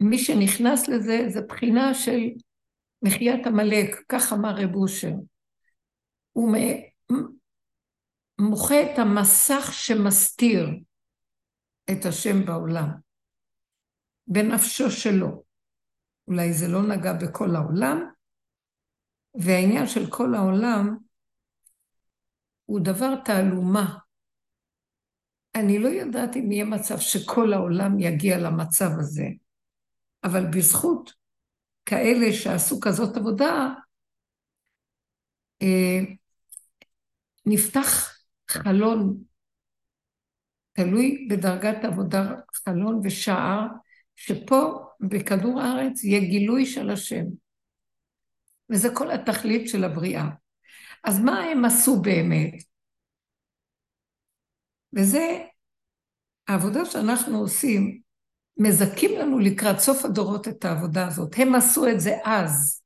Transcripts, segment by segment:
מי שנכנס לזה, זה בחינה של מחיית עמלק, כך אמר רב אושר. הוא מוחה את המסך שמסתיר את השם בעולם, בנפשו שלו. אולי זה לא נגע בכל העולם, והעניין של כל העולם הוא דבר תעלומה. אני לא יודעת אם יהיה מצב שכל העולם יגיע למצב הזה, אבל בזכות כאלה שעשו כזאת עבודה, אה, נפתח חלון, תלוי בדרגת עבודה, חלון ושער, שפה בכדור הארץ יהיה גילוי של השם. וזה כל התכלית של הבריאה. אז מה הם עשו באמת? וזה העבודה שאנחנו עושים, מזכים לנו לקראת סוף הדורות את העבודה הזאת. הם עשו את זה אז,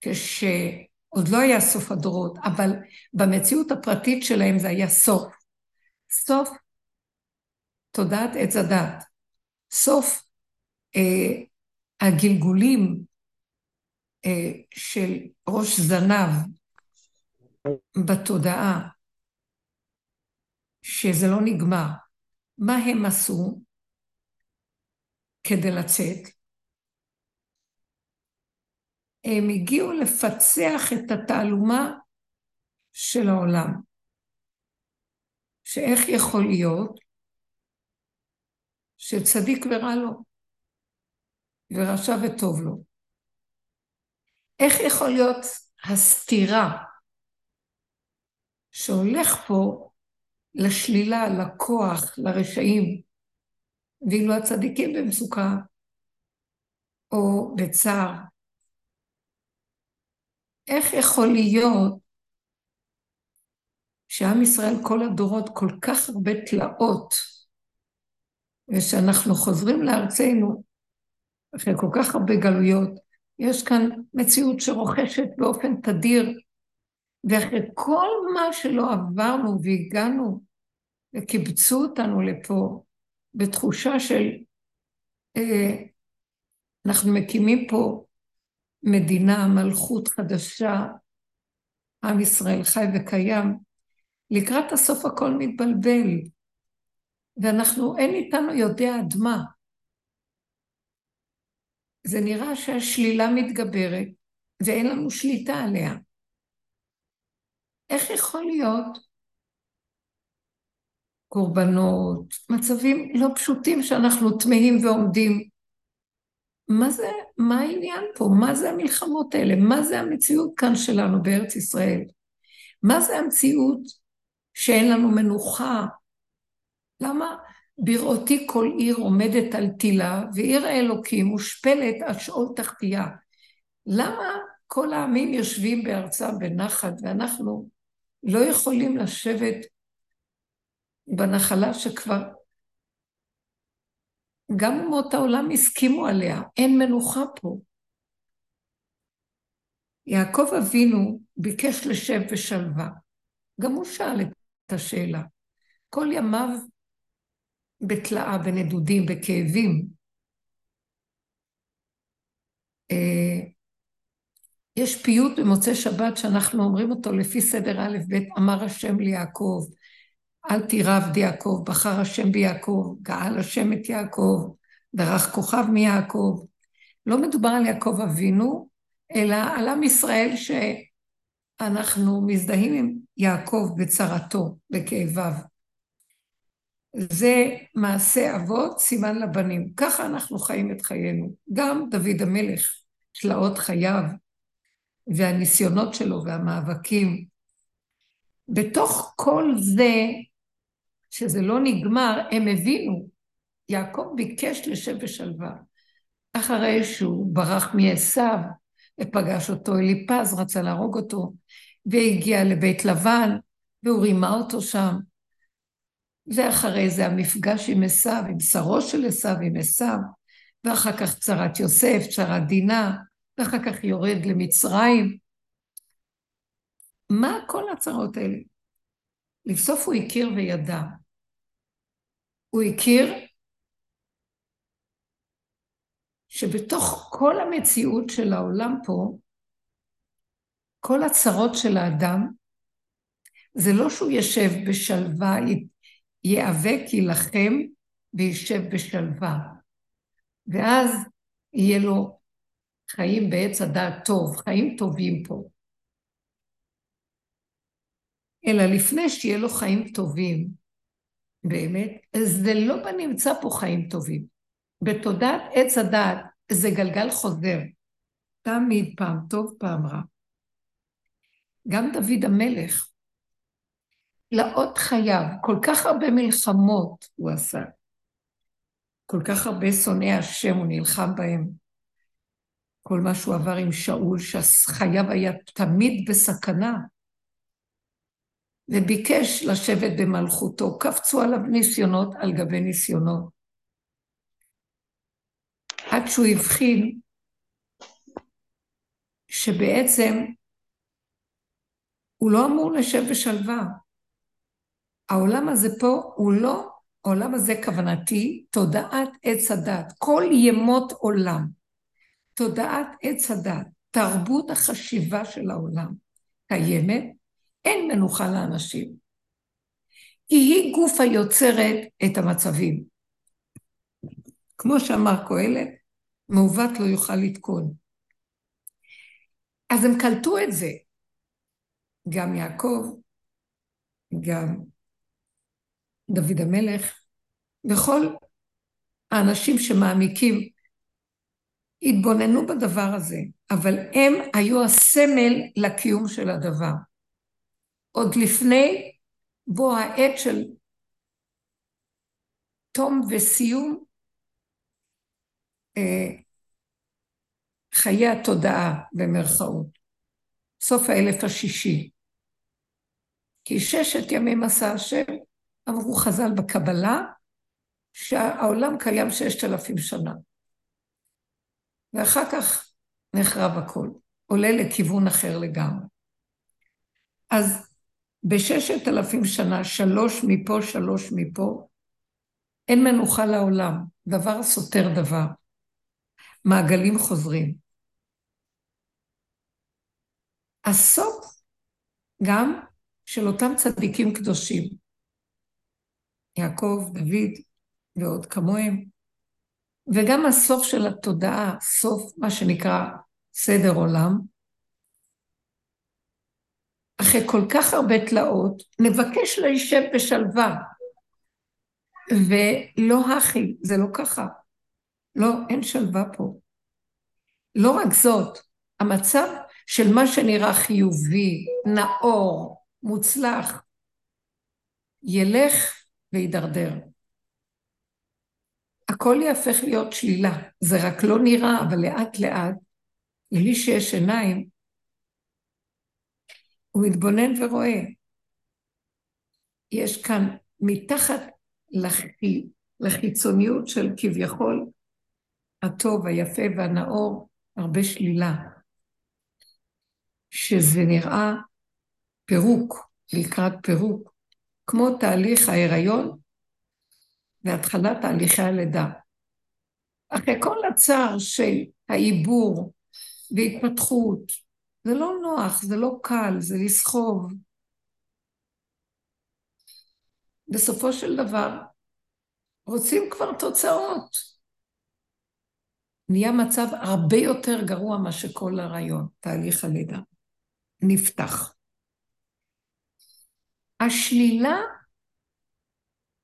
כשעוד לא היה סוף הדורות, אבל במציאות הפרטית שלהם זה היה סוף. סוף תודעת עץ הדת. סוף אה, הגלגולים אה, של ראש זנב בתודעה, שזה לא נגמר. מה הם עשו כדי לצאת? הם הגיעו לפצח את התעלומה של העולם. שאיך יכול להיות שצדיק ורע לו, ורשע וטוב לו. איך יכול להיות הסתירה שהולך פה לשלילה, לכוח, לרשעים, ואילו הצדיקים במצוקה או בצער. איך יכול להיות שעם ישראל כל הדורות כל כך הרבה תלאות, ושאנחנו חוזרים לארצנו אחרי כל כך הרבה גלויות, יש כאן מציאות שרוכשת באופן תדיר ואחרי כל מה שלא עברנו והגענו וקיבצו אותנו לפה בתחושה של אה, אנחנו מקימים פה מדינה, מלכות חדשה, עם ישראל חי וקיים, לקראת הסוף הכל מתבלבל, ואנחנו, אין איתנו יודע עד מה. זה נראה שהשלילה מתגברת ואין לנו שליטה עליה. איך יכול להיות קורבנות, מצבים לא פשוטים שאנחנו תמהים ועומדים? מה זה, מה העניין פה? מה זה המלחמות האלה? מה זה המציאות כאן שלנו בארץ ישראל? מה זה המציאות שאין לנו מנוחה? למה בראותי כל עיר עומדת על תילה, ועיר האלוקים מושפלת עד שאול תחתיה? למה כל העמים יושבים בארצם בנחת, ואנחנו לא יכולים לשבת בנחלה שכבר גם אומות העולם הסכימו עליה, אין מנוחה פה. יעקב אבינו ביקש לשב ושלווה. גם הוא שאל את השאלה. כל ימיו בתלאה, בנדודים, בכאבים. אה, יש פיוט במוצאי שבת שאנחנו אומרים אותו לפי סדר א' ב', אמר השם ליעקב, אל תירא עבדי יעקב, בחר השם ביעקב, גאל השם את יעקב, דרך כוכב מיעקב. לא מדובר על יעקב אבינו, אלא על עם ישראל שאנחנו מזדהים עם יעקב בצרתו, בכאביו. זה מעשה אבות, סימן לבנים. ככה אנחנו חיים את חיינו. גם דוד המלך, תלאות חייו, והניסיונות שלו והמאבקים. בתוך כל זה, שזה לא נגמר, הם הבינו. יעקב ביקש לשב בשלווה. אחרי שהוא ברח מעשו ופגש אותו אליפז, רצה להרוג אותו, והגיע לבית לבן, והוא רימה אותו שם. ואחרי זה המפגש עם עשו, עם שרו של עשו, עם עשו, ואחר כך צרת יוסף, צרת דינה, ואחר כך יורד למצרים. מה כל הצרות האלה? לבסוף הוא הכיר וידע. הוא הכיר שבתוך כל המציאות של העולם פה, כל הצרות של האדם, זה לא שהוא ישב בשלווה, ייאבק, יילחם וישב בשלווה. ואז יהיה לו חיים בעץ הדעת טוב, חיים טובים פה. אלא לפני שיהיה לו חיים טובים, באמת, זה לא בנמצא פה חיים טובים. בתודעת עץ הדעת זה גלגל חוזר. תמיד פעם טוב, פעם רע. גם דוד המלך, לאות חייו, כל כך הרבה מלחמות הוא עשה. כל כך הרבה שונאי השם הוא נלחם בהם. כל מה שהוא עבר עם שאול, שחייו היה תמיד בסכנה. וביקש לשבת במלכותו. קפצו עליו ניסיונות על גבי ניסיונות. עד שהוא הבחין שבעצם הוא לא אמור לשב בשלווה. העולם הזה פה הוא לא, העולם הזה כוונתי, תודעת עץ הדת, כל ימות עולם, תודעת עץ הדת, תרבות החשיבה של העולם קיימת, אין מנוחה לאנשים. כי היא גוף היוצרת את המצבים. כמו שאמר קהלת, מעוות לא יוכל לתקון. אז הם קלטו את זה. גם יעקב, גם דוד המלך, וכל האנשים שמעמיקים התבוננו בדבר הזה, אבל הם היו הסמל לקיום של הדבר. עוד לפני בוא העת של תום וסיום אה, חיי התודעה במרכאות, סוף האלף השישי. כי ששת ימים עשה השם, אמרו חז"ל בקבלה, שהעולם קיים ששת אלפים שנה. ואחר כך נחרב הכל, עולה לכיוון אחר לגמרי. אז בששת אלפים שנה, שלוש מפה, שלוש מפה, אין מנוחה לעולם, דבר סותר דבר. מעגלים חוזרים. הסוף גם של אותם צדיקים קדושים, יעקב, דוד ועוד כמוהם, וגם הסוף של התודעה, סוף מה שנקרא סדר עולם, אחרי כל כך הרבה תלאות, נבקש להישב בשלווה. ולא הכי, זה לא ככה. לא, אין שלווה פה. לא רק זאת, המצב של מה שנראה חיובי, נאור, מוצלח, ילך וידרדר. הכל יהפך להיות שלילה. זה רק לא נראה, אבל לאט לאט, למי שיש עיניים, הוא מתבונן ורואה. יש כאן מתחת לחי, לחיצוניות של כביכול הטוב, היפה והנאור, הרבה שלילה. שזה נראה פירוק, לקראת פירוק, כמו תהליך ההיריון והתחלת תהליכי הלידה. אחרי כל הצער של העיבור והתפתחות, זה לא נוח, זה לא קל, זה לסחוב. בסופו של דבר, רוצים כבר תוצאות. נהיה מצב הרבה יותר גרוע מאשר כל הרעיון, תהליך הלידה. נפתח. השלילה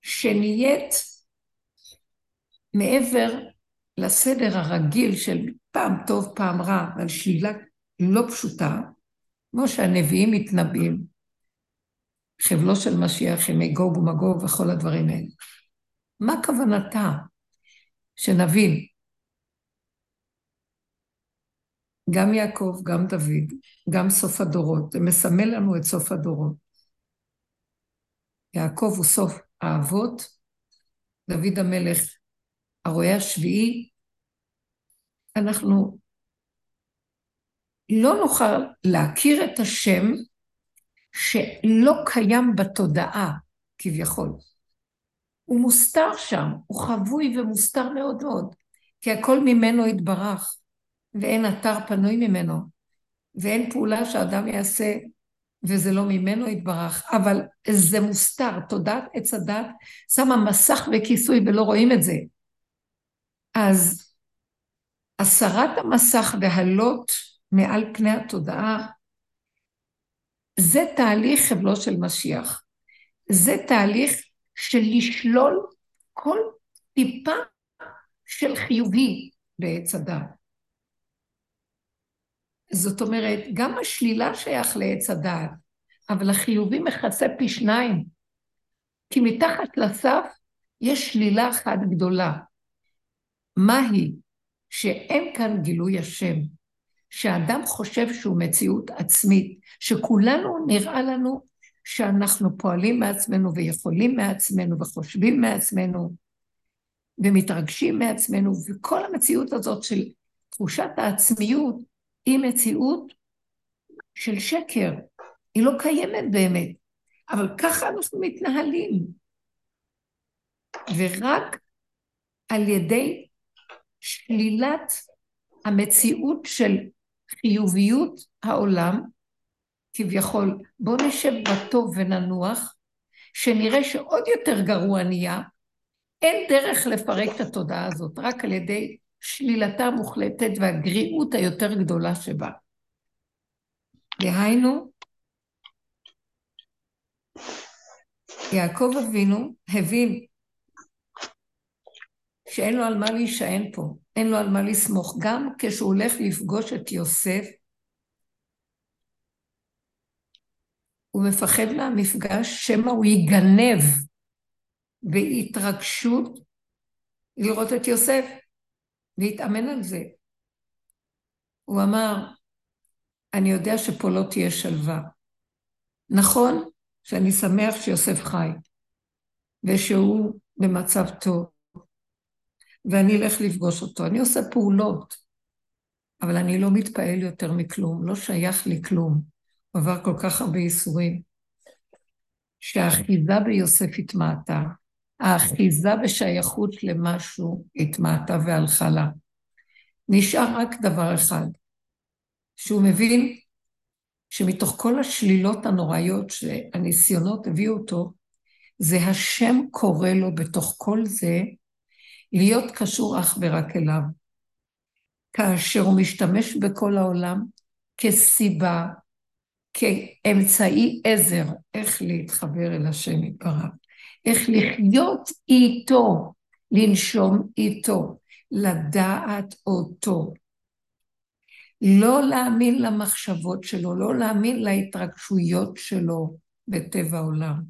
שנהיית מעבר לסדר הרגיל של פעם טוב, פעם רע, אבל שלילה לא פשוטה, כמו שהנביאים מתנבאים, חבלו של משיח עם מגוג ומגוג וכל הדברים האלה. מה כוונתה? שנבין. גם יעקב, גם דוד, גם סוף הדורות, זה מסמל לנו את סוף הדורות. יעקב הוא סוף האבות, דוד המלך הרועה השביעי, אנחנו לא נוכל להכיר את השם שלא קיים בתודעה, כביכול. הוא מוסתר שם, הוא חבוי ומוסתר מאוד מאוד. כי הכל ממנו יתברך, ואין אתר פנוי ממנו, ואין פעולה שאדם יעשה וזה לא ממנו יתברך, אבל זה מוסתר, תודעת עץ הדת שמה מסך וכיסוי ולא רואים את זה. אז הסרת המסך והלוט מעל פני התודעה, זה תהליך חבלו של משיח. זה תהליך של לשלול כל טיפה של חיובי בעץ הדת. זאת אומרת, גם השלילה שייך לעץ הדעת, אבל החיובי מכסה פי שניים. כי מתחת לסף יש שלילה אחת גדולה. מהי? שאין כאן גילוי השם. שאדם חושב שהוא מציאות עצמית, שכולנו נראה לנו שאנחנו פועלים מעצמנו ויכולים מעצמנו וחושבים מעצמנו ומתרגשים מעצמנו, וכל המציאות הזאת של תחושת העצמיות היא מציאות של שקר, היא לא קיימת באמת, אבל ככה אנחנו מתנהלים. ורק על ידי שלילת המציאות של חיוביות העולם, כביכול, בואו נשב בטוב וננוח, שנראה שעוד יותר גרוע נהיה, אין דרך לפרק את התודעה הזאת, רק על ידי שלילתה המוחלטת והגריעות היותר גדולה שבה. דהיינו, יעקב אבינו הבין שאין לו על מה להישען פה, אין לו על מה לסמוך. גם כשהוא הולך לפגוש את יוסף, הוא מפחד מהמפגש, שמא הוא יגנב בהתרגשות לראות את יוסף. והתאמן על זה. הוא אמר, אני יודע שפה לא תהיה שלווה. נכון שאני שמח שיוסף חי, ושהוא במצב טוב, ואני אלך לפגוש אותו. אני עושה פעולות, אבל אני לא מתפעל יותר מכלום, לא שייך לי כלום. עבר כל כך הרבה ייסורים, שהאחיזה ביוסף התמעטה, האחיזה בשייכות למשהו התמעטה והלכה לה. נשאר רק דבר אחד, שהוא מבין שמתוך כל השלילות הנוראיות שהניסיונות הביאו אותו, זה השם קורא לו בתוך כל זה להיות קשור אך ורק אליו. כאשר הוא משתמש בכל העולם כסיבה, כאמצעי עזר, איך להתחבר אל השם יתברך. איך לחיות איתו, לנשום איתו, לדעת אותו. לא להאמין למחשבות שלו, לא להאמין להתרגשויות שלו בטבע העולם.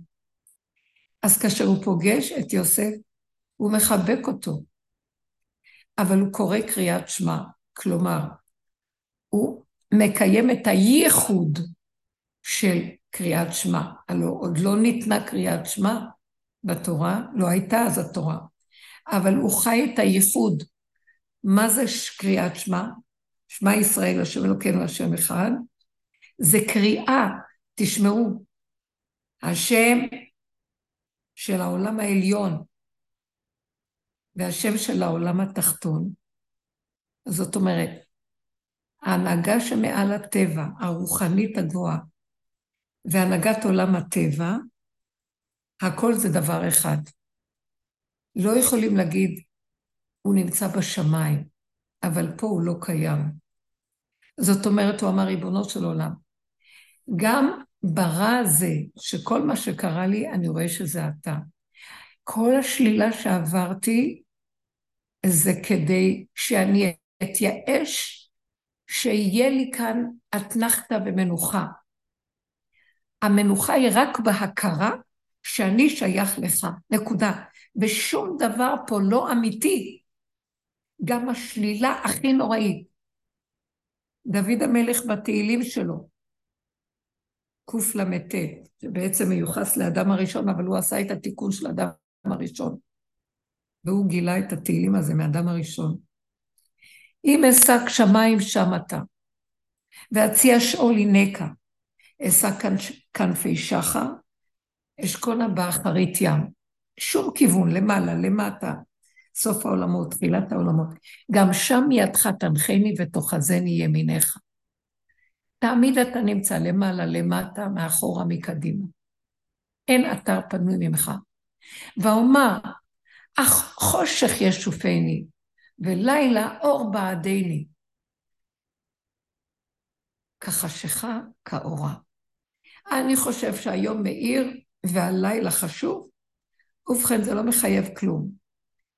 אז כאשר הוא פוגש את יוסף, הוא מחבק אותו, אבל הוא קורא קריאת שמע, כלומר, הוא מקיים את הייחוד של קריאת שמע. הלוא עוד לא ניתנה קריאת שמע, בתורה, לא הייתה אז התורה, אבל הוא חי את הייחוד. מה זה קריאת שמע? שמע ישראל, השם אלוקינו, השם אחד. זה קריאה, תשמעו, השם של העולם העליון והשם של העולם התחתון. זאת אומרת, ההנהגה שמעל הטבע, הרוחנית הגבוהה, והנהגת עולם הטבע, הכל זה דבר אחד. לא יכולים להגיד, הוא נמצא בשמיים, אבל פה הוא לא קיים. זאת אומרת, הוא אמר, ריבונו של עולם, גם ברע הזה, שכל מה שקרה לי, אני רואה שזה אתה. כל השלילה שעברתי, זה כדי שאני אתייאש, שיהיה לי כאן אתנחתא ומנוחה. המנוחה היא רק בהכרה שאני שייך לך, נקודה. ושום דבר פה לא אמיתי. גם השלילה הכי נוראית. דוד המלך בתהילים שלו, קל"ט, שבעצם מיוחס לאדם הראשון, אבל הוא עשה את התיקון של האדם הראשון. והוא גילה את התהילים הזה מאדם הראשון. אם אשק שמיים שם אתה, ואציע שאול הינקה, אשא כנפי שחר, אשכונה באחרית ים. שום כיוון, למעלה, למטה. סוף העולמות, תחילת העולמות. גם שם ידך תנחני ותאחזני ימיניך. תמיד אתה נמצא למעלה, למטה, מאחורה, מקדימה. אין אתר פנוי ממך. ואומר, אך חושך ישופני, ולילה אור בעדני. כחשיכה כאורה. אני חושב שהיום מאיר והלילה חשוב, ובכן זה לא מחייב כלום,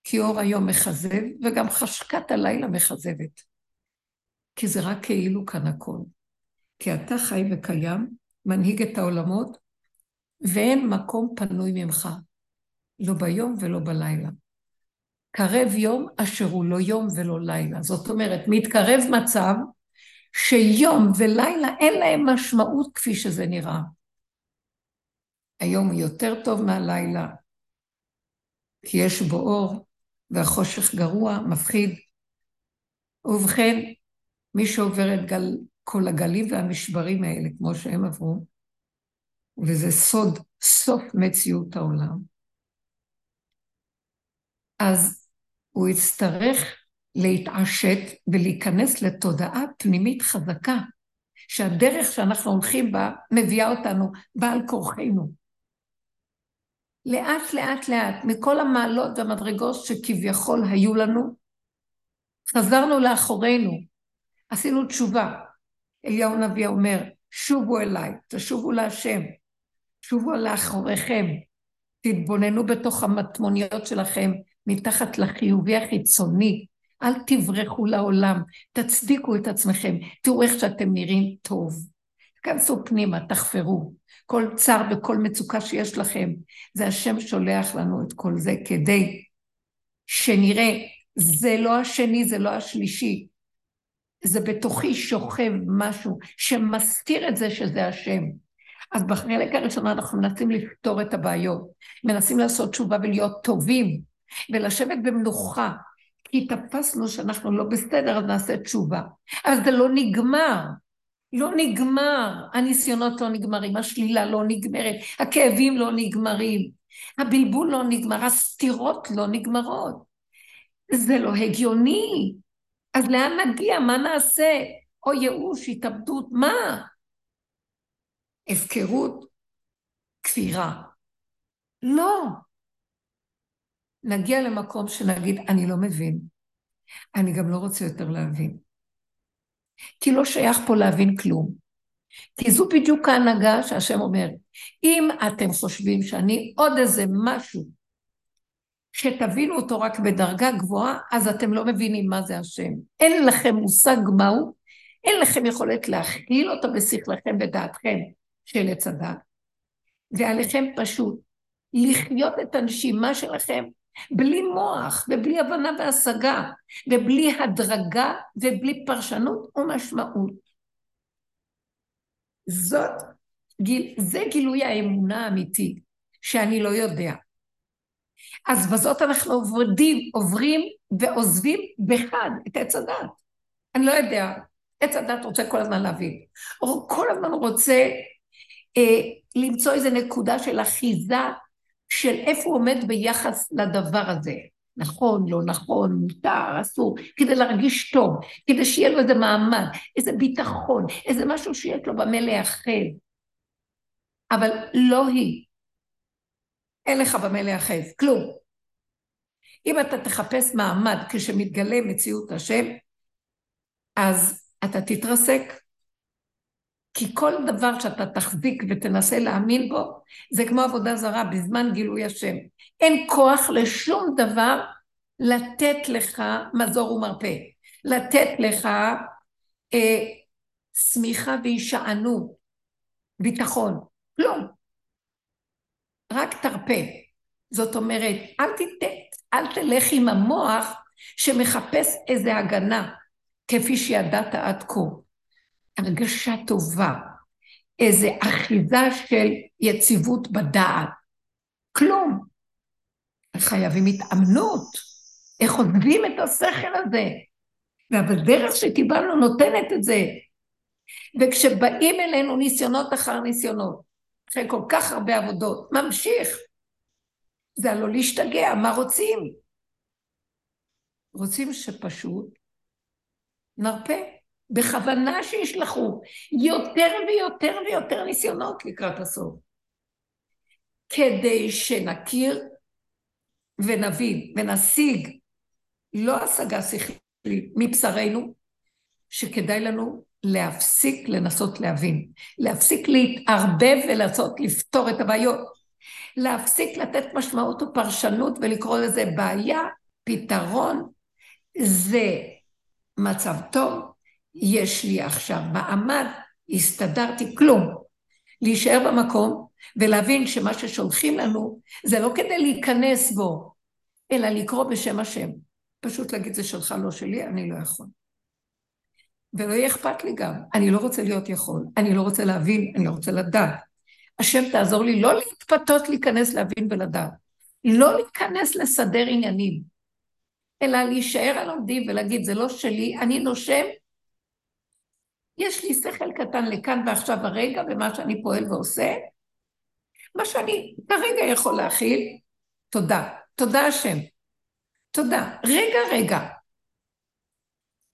כי אור היום מכזב, וגם חשקת הלילה מכזבת. כי זה רק כאילו כאן הכל. כי אתה חי וקיים, מנהיג את העולמות, ואין מקום פנוי ממך, לא ביום ולא בלילה. קרב יום אשר הוא לא יום ולא לילה. זאת אומרת, מתקרב מצב שיום ולילה אין להם משמעות כפי שזה נראה. היום הוא יותר טוב מהלילה, כי יש בו אור, והחושך גרוע, מפחיד. ובכן, מי שעובר את גל, כל הגלים והמשברים האלה, כמו שהם עברו, וזה סוד, סוף מציאות העולם, אז הוא יצטרך להתעשת ולהיכנס לתודעה פנימית חזקה, שהדרך שאנחנו הולכים בה מביאה אותנו בעל כורחנו. לאט לאט לאט, מכל המעלות והמדרגות שכביכול היו לנו, חזרנו לאחורינו, עשינו תשובה. אליהו הנביא אומר, שובו אליי, תשובו להשם, שובו לאחוריכם, תתבוננו בתוך המטמוניות שלכם, מתחת לחיובי החיצוני, אל תברחו לעולם, תצדיקו את עצמכם, תראו איך שאתם נראים טוב. תכנסו פנימה, תחפרו. כל צר וכל מצוקה שיש לכם, זה השם שולח לנו את כל זה כדי שנראה, זה לא השני, זה לא השלישי, זה בתוכי שוכב משהו שמסתיר את זה שזה השם. אז בחלק הראשון אנחנו מנסים לפתור את הבעיות, מנסים לעשות תשובה ולהיות טובים, ולשבת במנוחה, כי תפסנו שאנחנו לא בסדר, אז נעשה תשובה. אבל זה לא נגמר. לא נגמר, הניסיונות לא נגמרים, השלילה לא נגמרת, הכאבים לא נגמרים, הבלבול לא נגמר, הסתירות לא נגמרות. זה לא הגיוני. אז לאן נגיע? מה נעשה? או ייאוש, התאבדות, מה? הפקרות, כפירה. לא. נגיע למקום שנגיד, אני לא מבין. אני גם לא רוצה יותר להבין. כי לא שייך פה להבין כלום. כי זו בדיוק ההנהגה שהשם אומר, אם אתם חושבים שאני עוד איזה משהו שתבינו אותו רק בדרגה גבוהה, אז אתם לא מבינים מה זה השם. אין לכם מושג מהו, אין לכם יכולת להכיל אותו בשכלכם ודעתכם של עץ הדת. ועליכם פשוט לחיות את הנשימה שלכם בלי מוח ובלי הבנה והשגה ובלי הדרגה ובלי פרשנות ומשמעות. זאת, גיל, זה גילוי האמונה האמיתי, שאני לא יודע. אז בזאת אנחנו עובדים, עוברים ועוזבים בחד את עץ הדת. אני לא יודע, עץ הדת רוצה כל הזמן להבין. הוא כל הזמן רוצה אה, למצוא איזו נקודה של אחיזה של איפה הוא עומד ביחס לדבר הזה. נכון, לא נכון, מותר, אסור, כדי להרגיש טוב, כדי שיהיה לו איזה מעמד, איזה ביטחון, איזה משהו שיש לו במה להיאחז. אבל לא היא. אין לך במה להיאחז, כלום. אם אתה תחפש מעמד כשמתגלה מציאות השם, אז אתה תתרסק. כי כל דבר שאתה תחזיק ותנסה להאמין בו, זה כמו עבודה זרה בזמן גילוי השם. אין כוח לשום דבר לתת לך מזור ומרפא, לתת לך אה, שמיכה והישענות, ביטחון, כלום. רק תרפה. זאת אומרת, אל, תת, אל תלך עם המוח שמחפש איזה הגנה, כפי שידעת עד כה. הרגשה טובה, איזו אחיזה של יציבות בדעת. כלום. חייבים התאמנות, איך עוזבים את השכל הזה. והדרך שקיבלנו נותנת את זה. וכשבאים אלינו ניסיונות אחר ניסיונות, אחרי כל כך הרבה עבודות, ממשיך. זה הלא להשתגע, מה רוצים? רוצים שפשוט נרפה, בכוונה שישלחו יותר ויותר ויותר ניסיונות לקראת הסוף, כדי שנכיר ונבין ונשיג לא השגה שכלית מבשרנו, שכדאי לנו להפסיק לנסות להבין, להפסיק להתערבב ולנסות לפתור את הבעיות, להפסיק לתת משמעות ופרשנות ולקרוא לזה בעיה, פתרון, זה מצב טוב, יש לי עכשיו מעמד, הסתדרתי, כלום. להישאר במקום ולהבין שמה ששולחים לנו זה לא כדי להיכנס בו, אלא לקרוא בשם השם. פשוט להגיד זה שלך, לא שלי, אני לא יכול. ולא יהיה אכפת לי גם. אני לא רוצה להיות יכול, אני לא רוצה להבין, אני לא רוצה לדעת. השם תעזור לי לא להתפתות להיכנס להבין ולדעת. לא להיכנס לסדר עניינים, אלא להישאר על עומדים ולהגיד, זה לא שלי, אני נושם. יש לי שכל קטן לכאן ועכשיו הרגע במה שאני פועל ועושה. מה שאני כרגע יכול להכיל, תודה. תודה השם. תודה. רגע, רגע.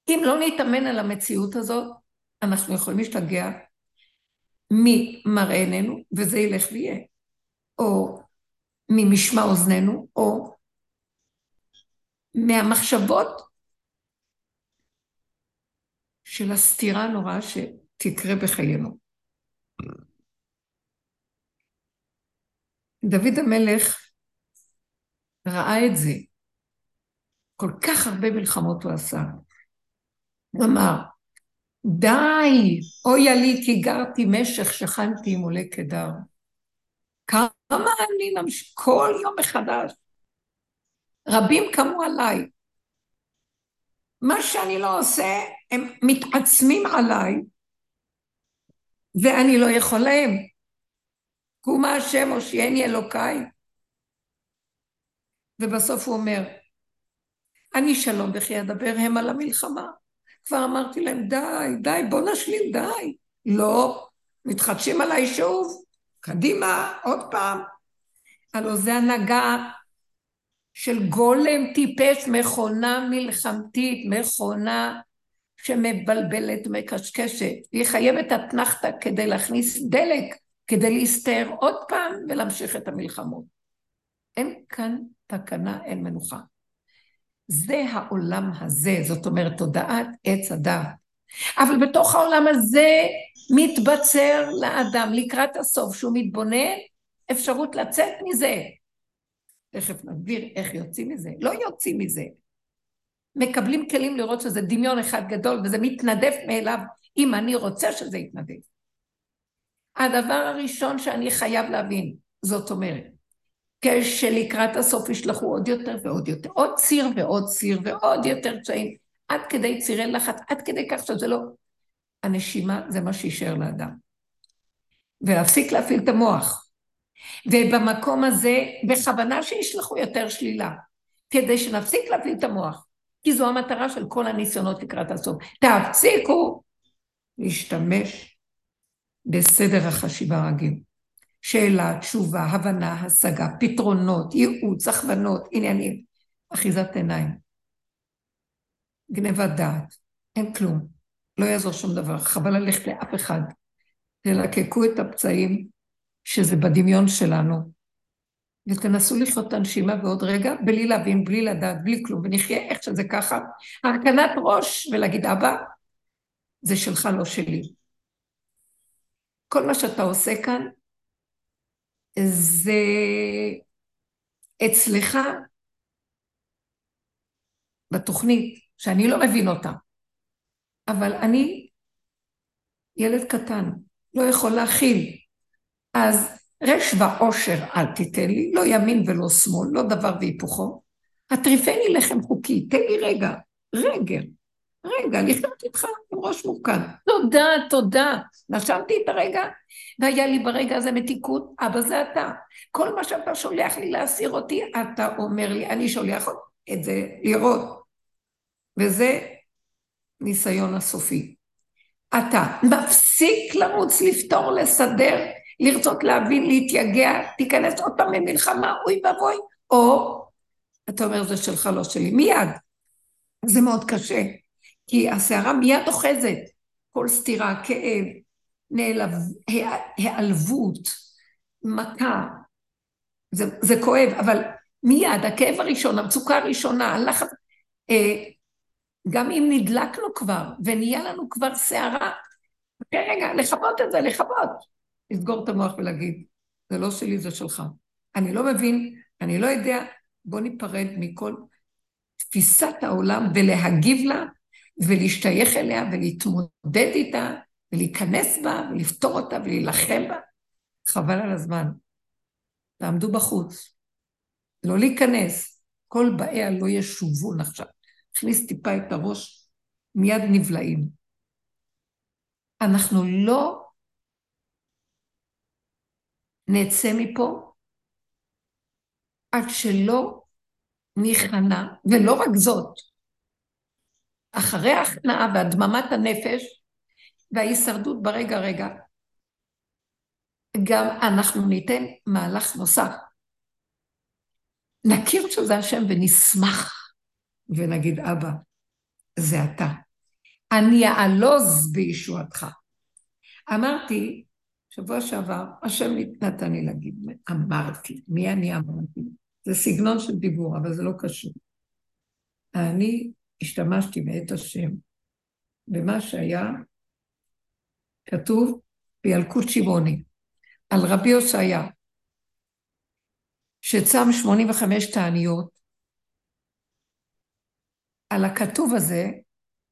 אם לא נתאמן על המציאות הזאת, אנחנו יכולים להשתגע ממראה עינינו, וזה ילך ויהיה. או ממשמע אוזנינו, או מהמחשבות של הסתירה הנוראה שתקרה בחיינו. דוד המלך ראה את זה. כל כך הרבה מלחמות הוא עשה. הוא אמר, די, אויה לי כי גרתי משך, שכנתי עם עולה קדר. כמה אני נמשיך, כל יום מחדש. רבים קמו עליי. מה שאני לא עושה, הם מתעצמים עליי, ואני לא יכול להם. קומה השם הושיעני אלוקיי. ובסוף הוא אומר, אני שלום וכי אדבר הם על המלחמה. כבר אמרתי להם, די, די, בוא נשלים, די. לא, מתחדשים עליי שוב, קדימה, עוד פעם. הלוא זה הנהגה של גולם טיפש, מכונה מלחמתית, מכונה שמבלבלת, מקשקשת. היא חייבת אתנחתא כדי להכניס דלק, כדי להסתער עוד פעם ולהמשיך את המלחמות. אין כאן תקנה, אין מנוחה. זה העולם הזה, זאת אומרת, תודעת עץ הדעת. אבל בתוך העולם הזה מתבצר לאדם לקראת הסוף, שהוא מתבונן, אפשרות לצאת מזה. תכף נסביר איך יוצאים מזה. לא יוצאים מזה. מקבלים כלים לראות שזה דמיון אחד גדול, וזה מתנדף מאליו, אם אני רוצה שזה יתנדף. הדבר הראשון שאני חייב להבין, זאת אומרת, כשלקראת הסוף ישלחו עוד יותר ועוד יותר, עוד ציר ועוד ציר ועוד יותר קשיים, עד כדי צירי לחץ, עד כדי כך שזה לא... הנשימה זה מה שישאר לאדם. ולהפסיק להפעיל את המוח. ובמקום הזה, בכוונה שישלחו יותר שלילה, כדי שנפסיק להפעיל את המוח, כי זו המטרה של כל הניסיונות לקראת הסוף. תפסיקו להשתמש בסדר החשיבה הרגיל. שאלה, תשובה, הבנה, השגה, פתרונות, ייעוץ, הכוונות, עניינים, אחיזת עיניים. גנבת דעת, אין כלום, לא יעזור שום דבר, חבל ללכת לאף אחד. תלקקו את הפצעים שזה בדמיון שלנו, ותנסו לחיות את הנשימה בעוד רגע, בלי להבין, בלי לדעת, בלי כלום, ונחיה איך שזה ככה, הרכנת ראש, ולהגיד, אבא, זה שלך, לא שלי. כל מה שאתה עושה כאן, זה אצלך בתוכנית, שאני לא מבין אותה, אבל אני ילד קטן, לא יכול להכיל. אז רש ועושר אל תיתן לי, לא ימין ולא שמאל, לא דבר והיפוכו. הטריפני לחם חוקי, תן לי רגע, רגע, רגע, לחיות איתך עם ראש מורכן. תודה, תודה. נשמתי את הרגע, והיה לי ברגע הזה מתיקות, אבא זה אתה. כל מה שאתה שולח לי להסיר אותי, אתה אומר לי, אני שולח את זה לראות. וזה ניסיון הסופי. אתה מפסיק לרוץ, לפתור, לסדר, לרצות להבין, להתייגע, תיכנס עוד פעם למלחמה, אוי ואבוי, או אתה אומר, זה שלך, לא שלי, מיד. זה מאוד קשה, כי הסערה מיד אוחזת, כל סתירה, כאב, נעלב, העלבות, מכה, זה, זה כואב, אבל מיד, הכאב הראשון, המצוקה הראשונה, הלחץ, אה, גם אם נדלקנו כבר ונהיה לנו כבר סערה, רגע, לכבות את זה, לכבות. לסגור את המוח ולהגיד, זה לא שלי, זה שלך. אני לא מבין, אני לא יודע, בוא ניפרד מכל תפיסת העולם ולהגיב לה ולהשתייך אליה ולהתמודד איתה ולהיכנס בה ולפתור אותה ולהילחם בה. חבל על הזמן. תעמדו בחוץ. לא להיכנס. כל באיה לא ישובון עכשיו. הכניס טיפה את הראש, מיד נבלעים. אנחנו לא נצא מפה עד שלא נכנע, ולא רק זאת, אחרי ההכנעה והדממת הנפש וההישרדות ברגע רגע, גם אנחנו ניתן מהלך נוסף. נכיר שזה השם ונשמח ונגיד, אבא, זה אתה. אני אעלוז בישועתך. אמרתי, שבוע שעבר, השם נתן לי להגיד, אמרתי, מי אני אמרתי? זה סגנון של דיבור, אבל זה לא קשור. אני השתמשתי מאת השם במה שהיה כתוב בילקוט שמעוני, על רבי הושעיה, שצם 85 תעניות, על הכתוב הזה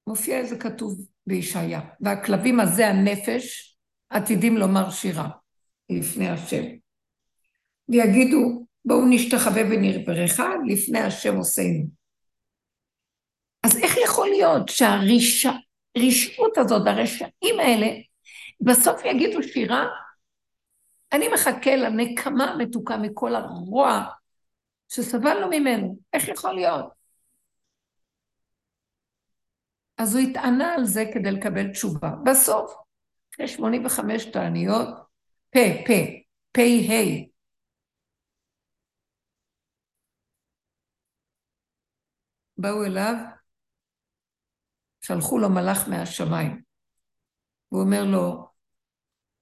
מופיע איזה כתוב בישעיה, והכלבים הזה הנפש עתידים לומר שירה לפני השם. ויגידו, בואו נשתחווה ונרברכה לפני השם עושינו. אז איך יכול להיות שהרשעות הזאת, הרשעים האלה, בסוף יגידו שירה? אני מחכה לנקמה המתוקה מכל הרוע שסבלנו ממנו. איך יכול להיות? אז הוא התענה על זה כדי לקבל תשובה. בסוף, אחרי 85 תעניות, פה, פה, פה, ה', באו אליו, שלחו לו מלאך מהשמיים. הוא אומר לו,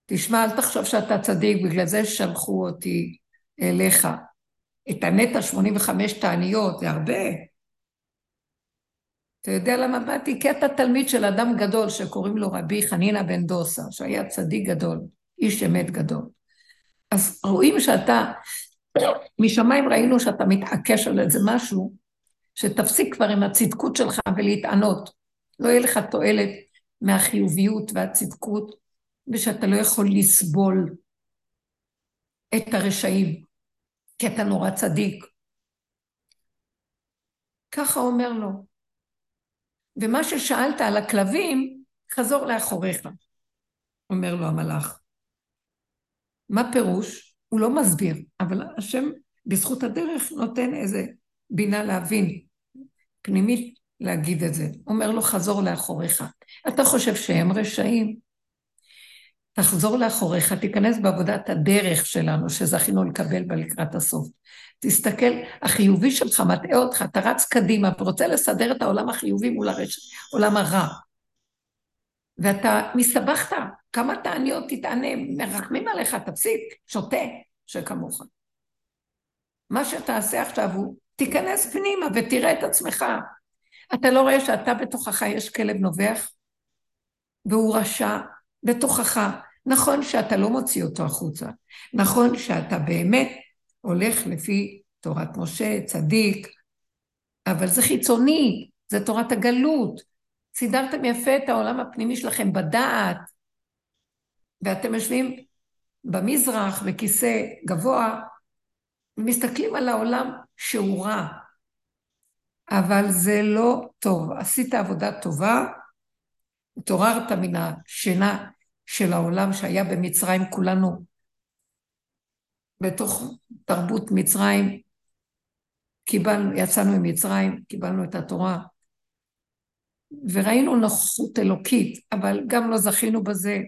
תשמע, אל תחשוב שאתה צדיק, בגלל זה שלחו אותי אליך. את הנטע 85 תעניות, זה הרבה. אתה יודע למה באתי? כי אתה תלמיד של אדם גדול שקוראים לו רבי חנינא בן דוסה, שהיה צדיק גדול, איש אמת גדול. אז רואים שאתה, משמיים ראינו שאתה מתעקש על איזה משהו, שתפסיק כבר עם הצדקות שלך ולהתענות. לא יהיה לך תועלת מהחיוביות והצדקות, ושאתה לא יכול לסבול את הרשעים, כי אתה נורא צדיק. ככה אומר לו. ומה ששאלת על הכלבים, חזור לאחוריך, אומר לו המלאך. מה פירוש? הוא לא מסביר, אבל השם בזכות הדרך נותן איזה בינה להבין, פנימית להגיד את זה. אומר לו, חזור לאחוריך. אתה חושב שהם רשעים? תחזור לאחוריך, תיכנס בעבודת הדרך שלנו, שזכינו לקבל בה לקראת הסוף. תסתכל, החיובי שלך מטעה אותך, אתה רץ קדימה ורוצה לסדר את העולם החיובי מול העולם הרע. ואתה מסתבכת, כמה תעניות תתענה, מרחמים עליך, תפסיק, שותה, שכמוך. מה שתעשה עכשיו הוא, תיכנס פנימה ותראה את עצמך. אתה לא רואה שאתה בתוכך יש כלב נובח, והוא רשע בתוכך. נכון שאתה לא מוציא אותו החוצה, נכון שאתה באמת הולך לפי תורת משה, צדיק, אבל זה חיצוני, זה תורת הגלות. סידרתם יפה את העולם הפנימי שלכם בדעת, ואתם יושבים במזרח בכיסא גבוה, ומסתכלים על העולם שהוא רע. אבל זה לא טוב. עשית עבודה טובה, התעוררת מן השינה של העולם שהיה במצרים, כולנו בתוך תרבות מצרים, קיבלנו, יצאנו ממצרים, קיבלנו את התורה, וראינו נוכחות אלוקית, אבל גם לא זכינו בזה.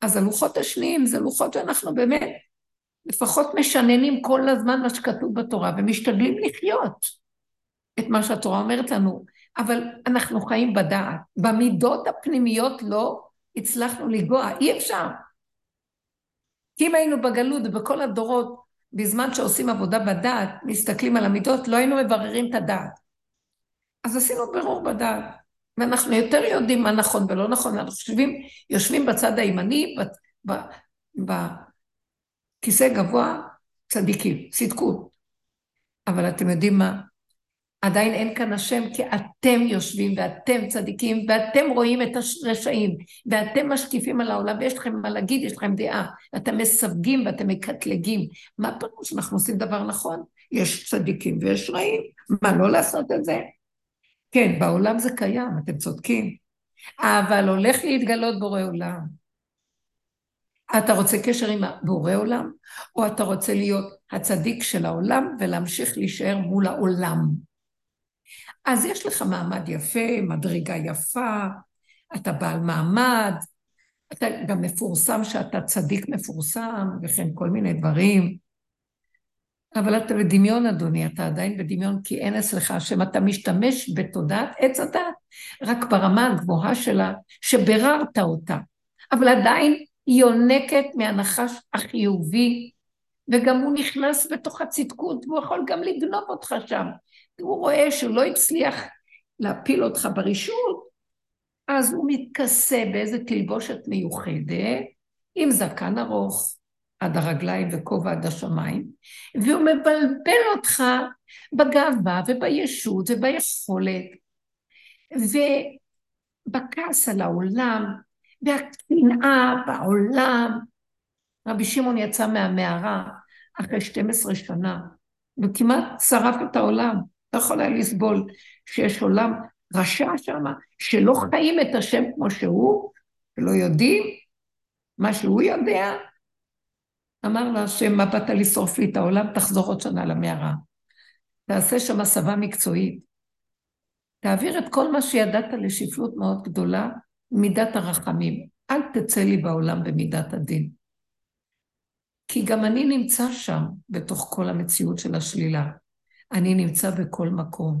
אז הלוחות השניים זה לוחות שאנחנו באמת לפחות משננים כל הזמן מה שכתוב בתורה, ומשתדלים לחיות את מה שהתורה אומרת לנו. אבל אנחנו חיים בדעת. במידות הפנימיות לא הצלחנו לגוע, אי אפשר. כי אם היינו בגלות ובכל הדורות, בזמן שעושים עבודה בדעת, מסתכלים על המידות, לא היינו מבררים את הדעת. אז עשינו ברור בדעת. ואנחנו יותר יודעים מה נכון ולא נכון, אנחנו יושבים, יושבים בצד הימני, בכיסא גבוה, צדיקים, צדקות. אבל אתם יודעים מה? עדיין אין כאן השם, כי אתם יושבים ואתם צדיקים ואתם רואים את הרשעים ואתם משקיפים על העולם ויש לכם מה להגיד, יש לכם דעה, ואתם מסווגים ואתם מקטלגים. מה פירוש? אנחנו עושים דבר נכון? יש צדיקים ויש רעים, מה לא לעשות את זה? כן, בעולם זה קיים, אתם צודקים, אבל הולך להתגלות בורא עולם. אתה רוצה קשר עם בורא עולם, או אתה רוצה להיות הצדיק של העולם ולהמשיך להישאר מול העולם? אז יש לך מעמד יפה, מדרגה יפה, אתה בעל מעמד, אתה גם מפורסם שאתה צדיק מפורסם, וכן כל מיני דברים. אבל אתה בדמיון, אדוני, אתה עדיין בדמיון, כי אין אצלך השם, אתה משתמש בתודעת עץ הדת, רק ברמה הגבוהה שלה, שביררת אותה. אבל עדיין היא יונקת מהנחש החיובי, וגם הוא נכנס בתוך הצדקות, והוא יכול גם לגנוב אותך שם. הוא רואה שהוא לא הצליח להפיל אותך ברשות, אז הוא מתכסה באיזה תלבושת מיוחדת, עם זקן ארוך עד הרגליים וכובע עד השמיים, והוא מבלבל אותך בגאווה ובישות וביכולת, ובכעס על העולם, והקנאה בעולם. רבי שמעון יצא מהמערה אחרי 12 שנה, וכמעט שרף את העולם. לא יכול היה לסבול שיש עולם רשע שם, שלא חיים את השם כמו שהוא, ולא יודעים מה שהוא יודע. אמר לה השם, מה באת לשרוף לי את העולם? תחזור עוד שנה למערה. תעשה שם הסבה מקצועית. תעביר את כל מה שידעת לשפלות מאוד גדולה, מידת הרחמים. אל תצא לי בעולם במידת הדין. כי גם אני נמצא שם, בתוך כל המציאות של השלילה. אני נמצא בכל מקום.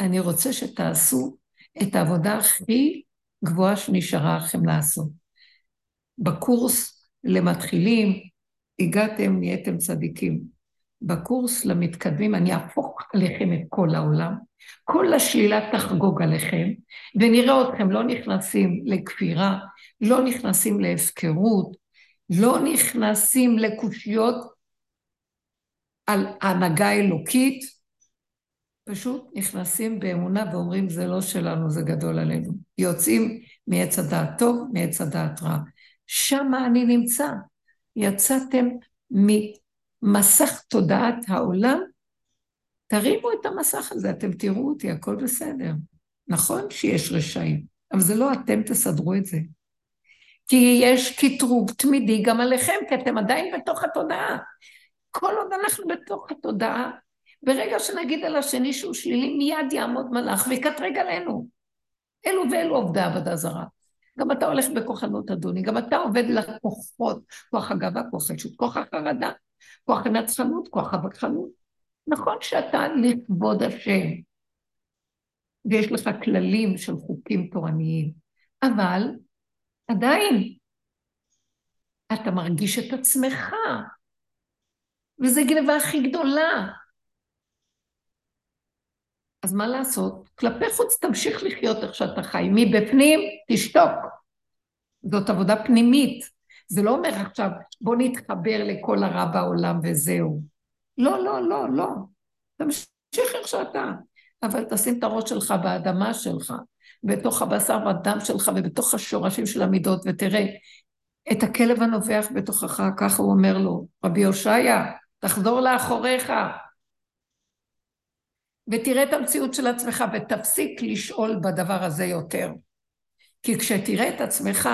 אני רוצה שתעשו את העבודה הכי גבוהה שנשארה לכם לעשות. בקורס למתחילים, הגעתם, נהייתם צדיקים. בקורס למתקדמים, אני אהפוך עליכם את כל העולם, כל השלילה תחגוג עליכם, ונראה אתכם לא נכנסים לכפירה, לא נכנסים להפקרות, לא נכנסים לקושיות על הנהגה אלוקית, פשוט נכנסים באמונה ואומרים זה לא שלנו, זה גדול עלינו. יוצאים מעץ הדעת טוב, מעץ הדעת רע. שם אני נמצא. יצאתם ממסך תודעת העולם, תרימו את המסך הזה, אתם תראו אותי, הכל בסדר. נכון שיש רשעים, אבל זה לא אתם תסדרו את זה. כי יש קטרוג תמידי גם עליכם, כי אתם עדיין בתוך התודעה. כל עוד אנחנו בתוך התודעה, ברגע שנגיד על השני שהוא שלילי, מיד יעמוד מלאך ויקטרג עלינו. אלו ואלו עובדי עבודה זרה. גם אתה הולך בכוחנות, אדוני, גם אתה עובד לכוחות, כוח הגאווה, כוח הישות, כוח החרדה, כוח הנצחנות, כוח הווכחנות. נכון שאתה לכבוד השם, ויש לך כללים של חוקים תורניים, אבל עדיין אתה מרגיש את עצמך, וזו גנבה הכי גדולה. אז מה לעשות? כלפי חוץ תמשיך לחיות איך שאתה חי, מבפנים תשתוק. זאת עבודה פנימית. זה לא אומר עכשיו, בוא נתחבר לכל הרע בעולם וזהו. לא, לא, לא, לא. תמשיך איך שאתה. אבל תשים את הראש שלך באדמה שלך, בתוך הבשר והדם שלך ובתוך השורשים של המידות, ותראה את הכלב הנובח בתוכך, ככה הוא אומר לו, רבי הושעיה, תחזור לאחוריך, ותראה את המציאות של עצמך ותפסיק לשאול בדבר הזה יותר. כי כשתראה את עצמך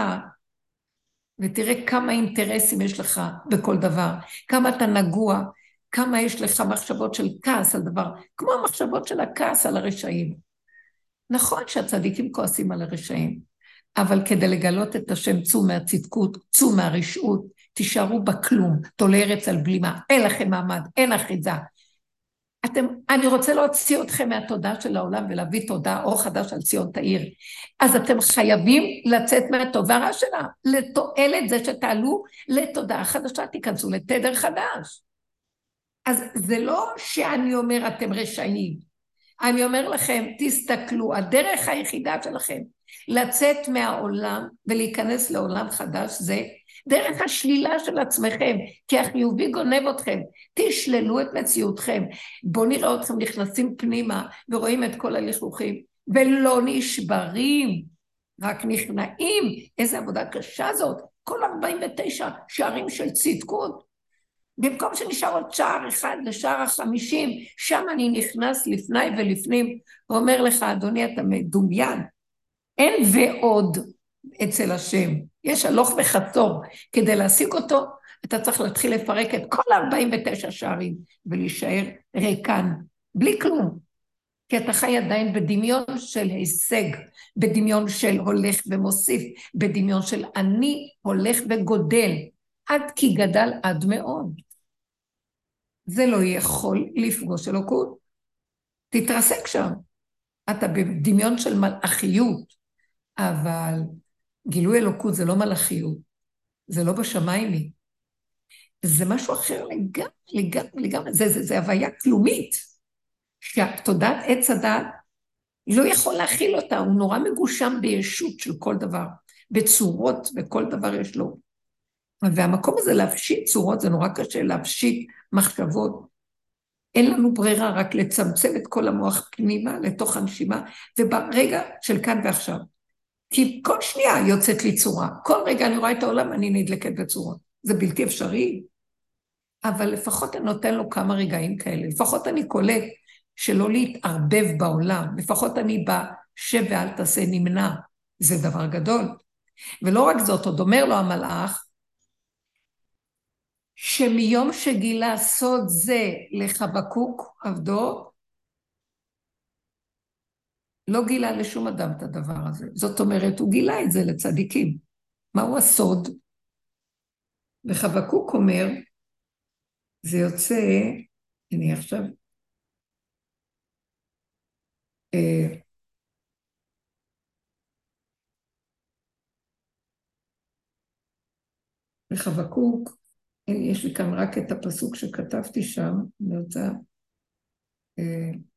ותראה כמה אינטרסים יש לך בכל דבר, כמה אתה נגוע, כמה יש לך מחשבות של כעס על דבר, כמו המחשבות של הכעס על הרשעים. נכון שהצדיקים כועסים על הרשעים, אבל כדי לגלות את השם צאו מהצדקות, צאו מהרשעות, תישארו בכלום, תולה ארץ על בלימה, אין לכם מעמד, אין אחיזה, אתם, אני רוצה להוציא אתכם מהתודעה של העולם ולהביא תודעה אור חדש על ציון תאיר. אז אתם חייבים לצאת מהתודעה שלה, לתועלת זה שתעלו לתודעה חדשה, תיכנסו לתדר חדש. אז זה לא שאני אומר אתם רשעים. אני אומר לכם, תסתכלו, הדרך היחידה שלכם לצאת מהעולם ולהיכנס לעולם חדש זה דרך השלילה של עצמכם, כי החיובי גונב אתכם. תשללו את מציאותכם. בואו נראה אתכם נכנסים פנימה ורואים את כל הלכלוכים, ולא נשברים, רק נכנעים. איזה עבודה קשה זאת. כל 49 שערים של צדקות. במקום שנשאר עוד שער אחד לשער החמישים, שם אני נכנס לפני ולפנים, ואומר לך, אדוני, אתה מדומיין. אין ועוד אצל השם. יש הלוך וחצור. כדי להשיג אותו, אתה צריך להתחיל לפרק את כל ה-49 שערים ולהישאר ריקן, בלי כלום. כי אתה חי עדיין בדמיון של הישג, בדמיון של הולך ומוסיף, בדמיון של אני הולך וגודל, עד כי גדל עד מאוד. זה לא יכול לפגוש אלוקות. תתרסק שם. אתה בדמיון של מלאכיות, אבל גילוי אלוקות זה לא מלאכיות, זה לא בשמיים זה משהו אחר לגמרי, לגמרי, לגמרי, זה, זה, זה הוויה כלומית, שהתודעת עץ הדת לא יכול להכיל אותה, הוא נורא מגושם בישות של כל דבר, בצורות, וכל דבר יש לו. והמקום הזה להפשיט צורות, זה נורא קשה להפשיט מחשבות. אין לנו ברירה רק לצמצם את כל המוח פנימה לתוך הנשימה, וברגע של כאן ועכשיו. כי כל שנייה יוצאת לי צורה. כל רגע אני רואה את העולם, אני נדלקת בצורות. זה בלתי אפשרי. אבל לפחות אני נותן לו כמה רגעים כאלה. לפחות אני קולט שלא להתערבב בעולם. לפחות אני בשב ואל תעשה נמנע. זה דבר גדול. ולא רק זאת, עוד אומר לו המלאך, שמיום שגילה סוד זה לחבקוק עבדו, לא גילה לשום אדם את הדבר הזה. זאת אומרת, הוא גילה את זה לצדיקים. מהו הסוד? וחבקוק אומר, זה יוצא, אני עכשיו... אה, וחבקוק, יש לי כאן רק את הפסוק שכתבתי שם, אני רוצה... אה,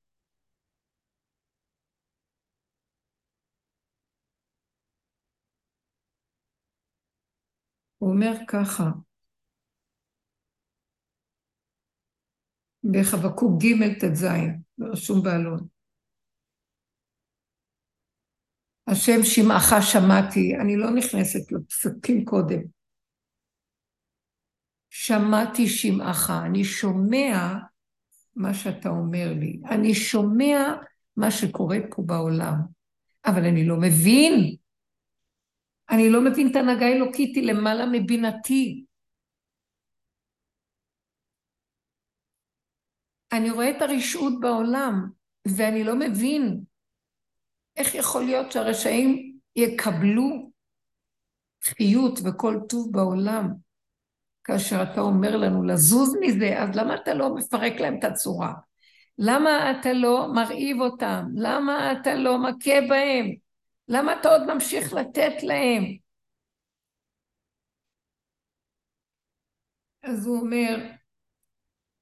הוא אומר ככה, בחבקוק ג' ט"ז, רשום באלון. השם שמעך שמעתי, אני לא נכנסת לפסוקים קודם. שמעתי שמעך, אני שומע מה שאתה אומר לי, אני שומע מה שקורה פה בעולם, אבל אני לא מבין אני לא מבין את ההנהגה האלוקית, היא למעלה מבינתי. אני רואה את הרשעות בעולם, ואני לא מבין איך יכול להיות שהרשעים יקבלו חיות וכל טוב בעולם, כאשר אתה אומר לנו לזוז מזה, אז למה אתה לא מפרק להם את הצורה? למה אתה לא מרעיב אותם? למה אתה לא מכה בהם? למה אתה עוד ממשיך לתת להם? אז הוא אומר,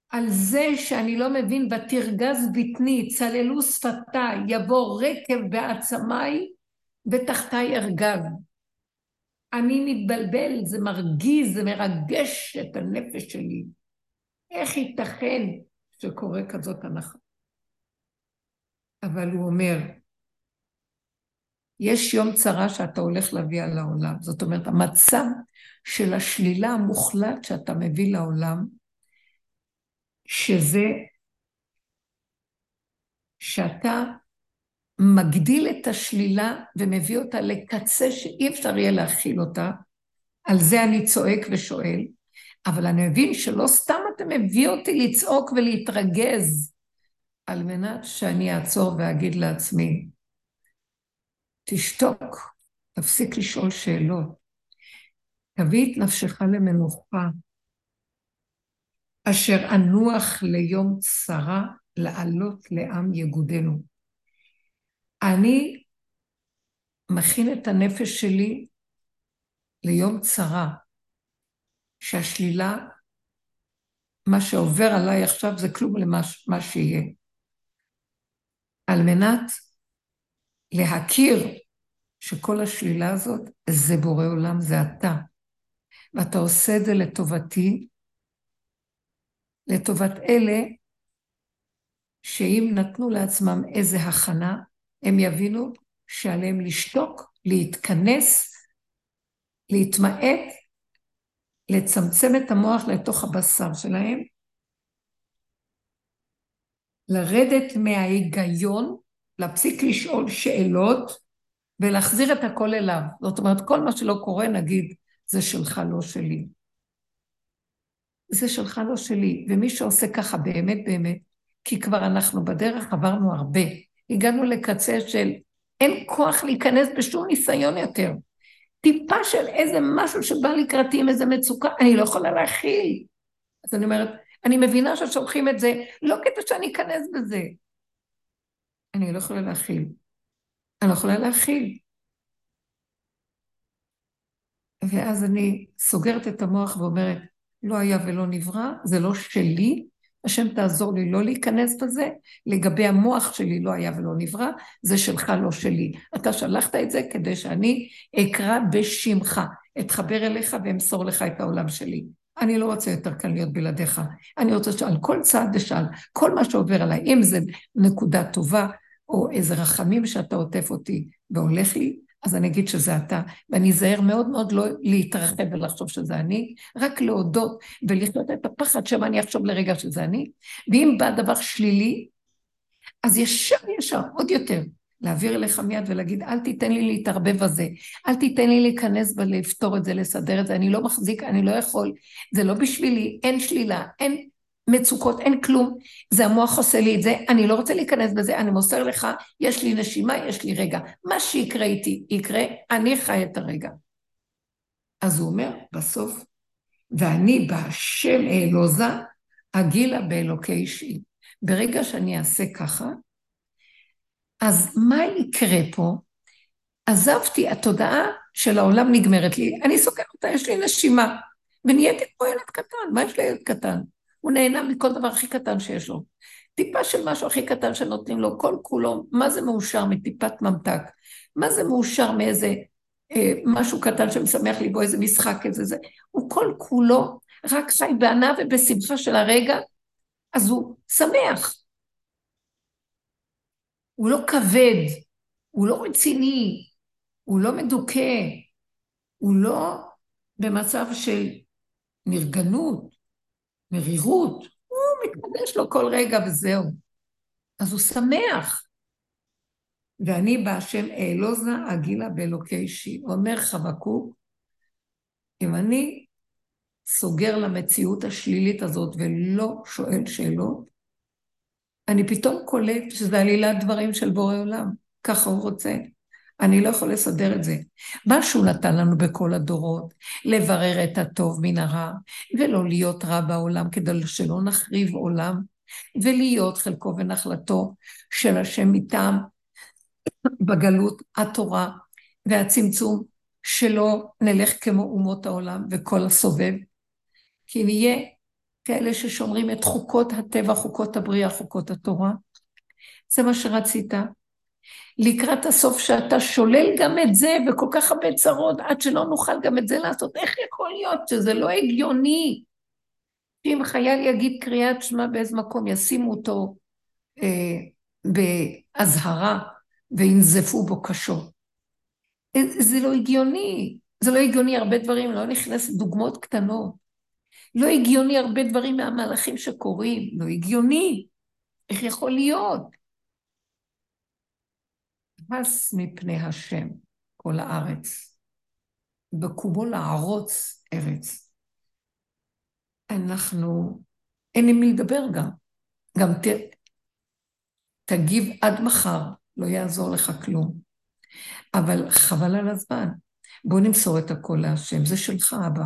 על זה שאני לא מבין, ותרגז בטני, צללו שפתיי, יבוא רקב בעצמיי, ותחתיי ארגז. אני מתבלבל, זה מרגיז, זה מרגש את הנפש שלי. איך ייתכן שקורה כזאת הנחה? אבל הוא אומר, יש יום צרה שאתה הולך להביא על העולם. זאת אומרת, המצב של השלילה המוחלט שאתה מביא לעולם, שזה שאתה מגדיל את השלילה ומביא אותה לקצה שאי אפשר יהיה להכיל אותה, על זה אני צועק ושואל, אבל אני מבין שלא סתם אתה מביא אותי לצעוק ולהתרגז, על מנת שאני אעצור ואגיד לעצמי, תשתוק, תפסיק לשאול שאלות. תביא את נפשך למנוחה, אשר אנוח ליום צרה לעלות לעם יגודנו. אני מכין את הנפש שלי ליום צרה, שהשלילה, מה שעובר עליי עכשיו זה כלום למה שיהיה. על מנת להכיר שכל השלילה הזאת זה בורא עולם, זה אתה. ואתה עושה את זה לטובתי, לטובת אלה שאם נתנו לעצמם איזה הכנה, הם יבינו שעליהם לשתוק, להתכנס, להתמעט, לצמצם את המוח לתוך הבשר שלהם, לרדת מההיגיון, להפסיק לשאול שאלות ולהחזיר את הכל אליו. זאת אומרת, כל מה שלא קורה, נגיד, זה שלך, לא שלי. זה שלך, לא שלי. ומי שעושה ככה באמת באמת, כי כבר אנחנו בדרך עברנו הרבה. הגענו לקצה של אין כוח להיכנס בשום ניסיון יותר. טיפה של איזה משהו שבא לקראתי עם איזה מצוקה, אני לא יכולה להכיל. אז אני אומרת, אני מבינה ששולחים את זה, לא כדי שאני אכנס בזה. אני לא יכולה להכיל. אני לא יכולה להכיל. ואז אני סוגרת את המוח ואומרת, לא היה ולא נברא, זה לא שלי, השם תעזור לי לא להיכנס בזה, לגבי המוח שלי לא היה ולא נברא, זה שלך לא שלי. אתה שלחת את זה כדי שאני אקרא בשמך, אתחבר אליך ואמסור לך את העולם שלי. אני לא רוצה יותר כאן להיות בלעדיך. אני רוצה שעל כל צעד ושעל, כל מה שעובר עליי, אם זה נקודה טובה, או איזה רחמים שאתה עוטף אותי והולך לי, אז אני אגיד שזה אתה, ואני אזהר מאוד מאוד לא להתרחב ולחשוב שזה אני, רק להודות ולחיות את הפחד שמה אני אחשוב לרגע שזה אני, ואם בא דבר שלילי, אז ישר ישר, עוד יותר, להעביר אליך מיד ולהגיד, אל תיתן לי להתערבב בזה, אל תיתן לי להיכנס ולפתור את זה, לסדר את זה, אני לא מחזיק, אני לא יכול, זה לא בשבילי, אין שלילה, אין מצוקות, אין כלום, זה המוח עושה לי את זה, אני לא רוצה להיכנס בזה, אני מוסר לך, יש לי נשימה, יש לי רגע. מה שיקרה איתי, יקרה, אני חי את הרגע. אז הוא אומר, בסוף, ואני בהשם אלוזה, אגילה באלוקי אישי. ברגע שאני אעשה ככה, אז מה יקרה פה? עזבתי, התודעה של העולם נגמרת לי, אני סוגרת אותה, יש לי נשימה, ונהייתי כמו ילד קטן, מה יש לילד קטן? הוא נהנה מכל דבר הכי קטן שיש לו. טיפה של משהו הכי קטן שנותנים לו, כל כולו, מה זה מאושר מטיפת ממתק? מה זה מאושר מאיזה אה, משהו קטן שמשמח ליבו, איזה משחק, איזה זה? הוא כל כולו רק חי בהנאה ובשמחה של הרגע, אז הוא שמח. הוא לא כבד, הוא לא רציני, הוא לא מדוכא, הוא לא במצב של נרגנות, מרירות, הוא מתקדש לו כל רגע וזהו. אז הוא שמח. ואני בהשם אעלוזה אגילה באלוקי אישי. אומר חבקוק, אם אני סוגר למציאות השלילית הזאת ולא שואל שאלות, אני פתאום קולט שזה עלילת דברים של בורא עולם. ככה הוא רוצה. אני לא יכול לסדר את זה. מה שהוא נתן לנו בכל הדורות, לברר את הטוב מן הרע, ולא להיות רע בעולם כדי שלא נחריב עולם, ולהיות חלקו ונחלתו של השם מטעם בגלות התורה והצמצום, שלא נלך כמו אומות העולם וכל הסובב, כי נהיה כאלה ששומרים את חוקות הטבע, חוקות הבריאה, חוקות התורה. זה מה שרצית. לקראת הסוף שאתה שולל גם את זה וכל כך הרבה צרות עד שלא נוכל גם את זה לעשות. איך יכול להיות שזה לא הגיוני? שאם חייל יגיד קריאת שמע באיזה מקום, ישימו אותו אה, באזהרה וינזפו בו קשות. אה, זה לא הגיוני. זה לא הגיוני הרבה דברים, לא נכנס דוגמאות קטנות. לא הגיוני הרבה דברים מהמהלכים שקורים, לא הגיוני. איך יכול להיות? פס מפני השם כל הארץ, בקומו לערוץ ארץ. אנחנו, אין עם מי לדבר גם. גם ת, תגיב עד מחר, לא יעזור לך כלום. אבל חבל על הזמן. בוא נמסור את הכל להשם, זה שלך, אבא.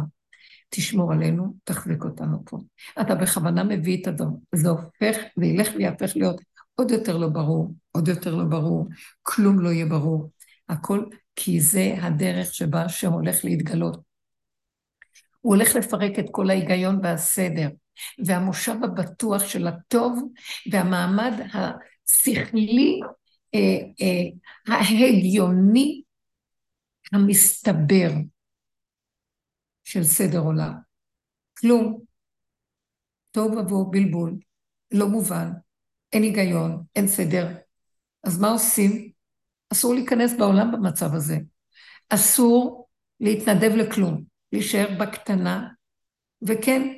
תשמור עלינו, תחזיק אותנו פה. אתה בכוונה מביא את הדום, זה הופך, זה ילך ויהפך להיות עוד יותר לא ברור, עוד יותר לא ברור, כלום לא יהיה ברור. הכל כי זה הדרך שבה השם הולך להתגלות. הוא הולך לפרק את כל ההיגיון והסדר, והמושב הבטוח של הטוב, והמעמד השכלי, אה, אה, ההגיוני, המסתבר של סדר עולם. כלום. טוב ובוא, בלבול, לא מובן, אין היגיון, אין סדר. אז מה עושים? אסור להיכנס בעולם במצב הזה. אסור להתנדב לכלום, להישאר בקטנה, וכן,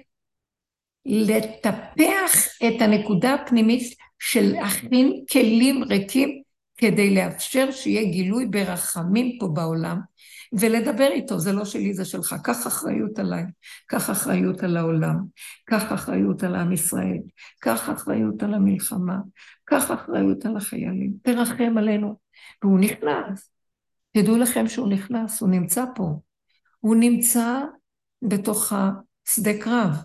לטפח את הנקודה הפנימית של להכין כלים ריקים כדי לאפשר שיהיה גילוי ברחמים פה בעולם, ולדבר איתו, זה לא שלי, זה שלך. קח אחריות עליי, קח אחריות על העולם, קח אחריות על עם ישראל, קח אחריות על המלחמה, קח אחריות על החיילים, תרחם עלינו. והוא נכנס. תדעו לכם שהוא נכנס, הוא נמצא פה. הוא נמצא בתוך השדה קרב.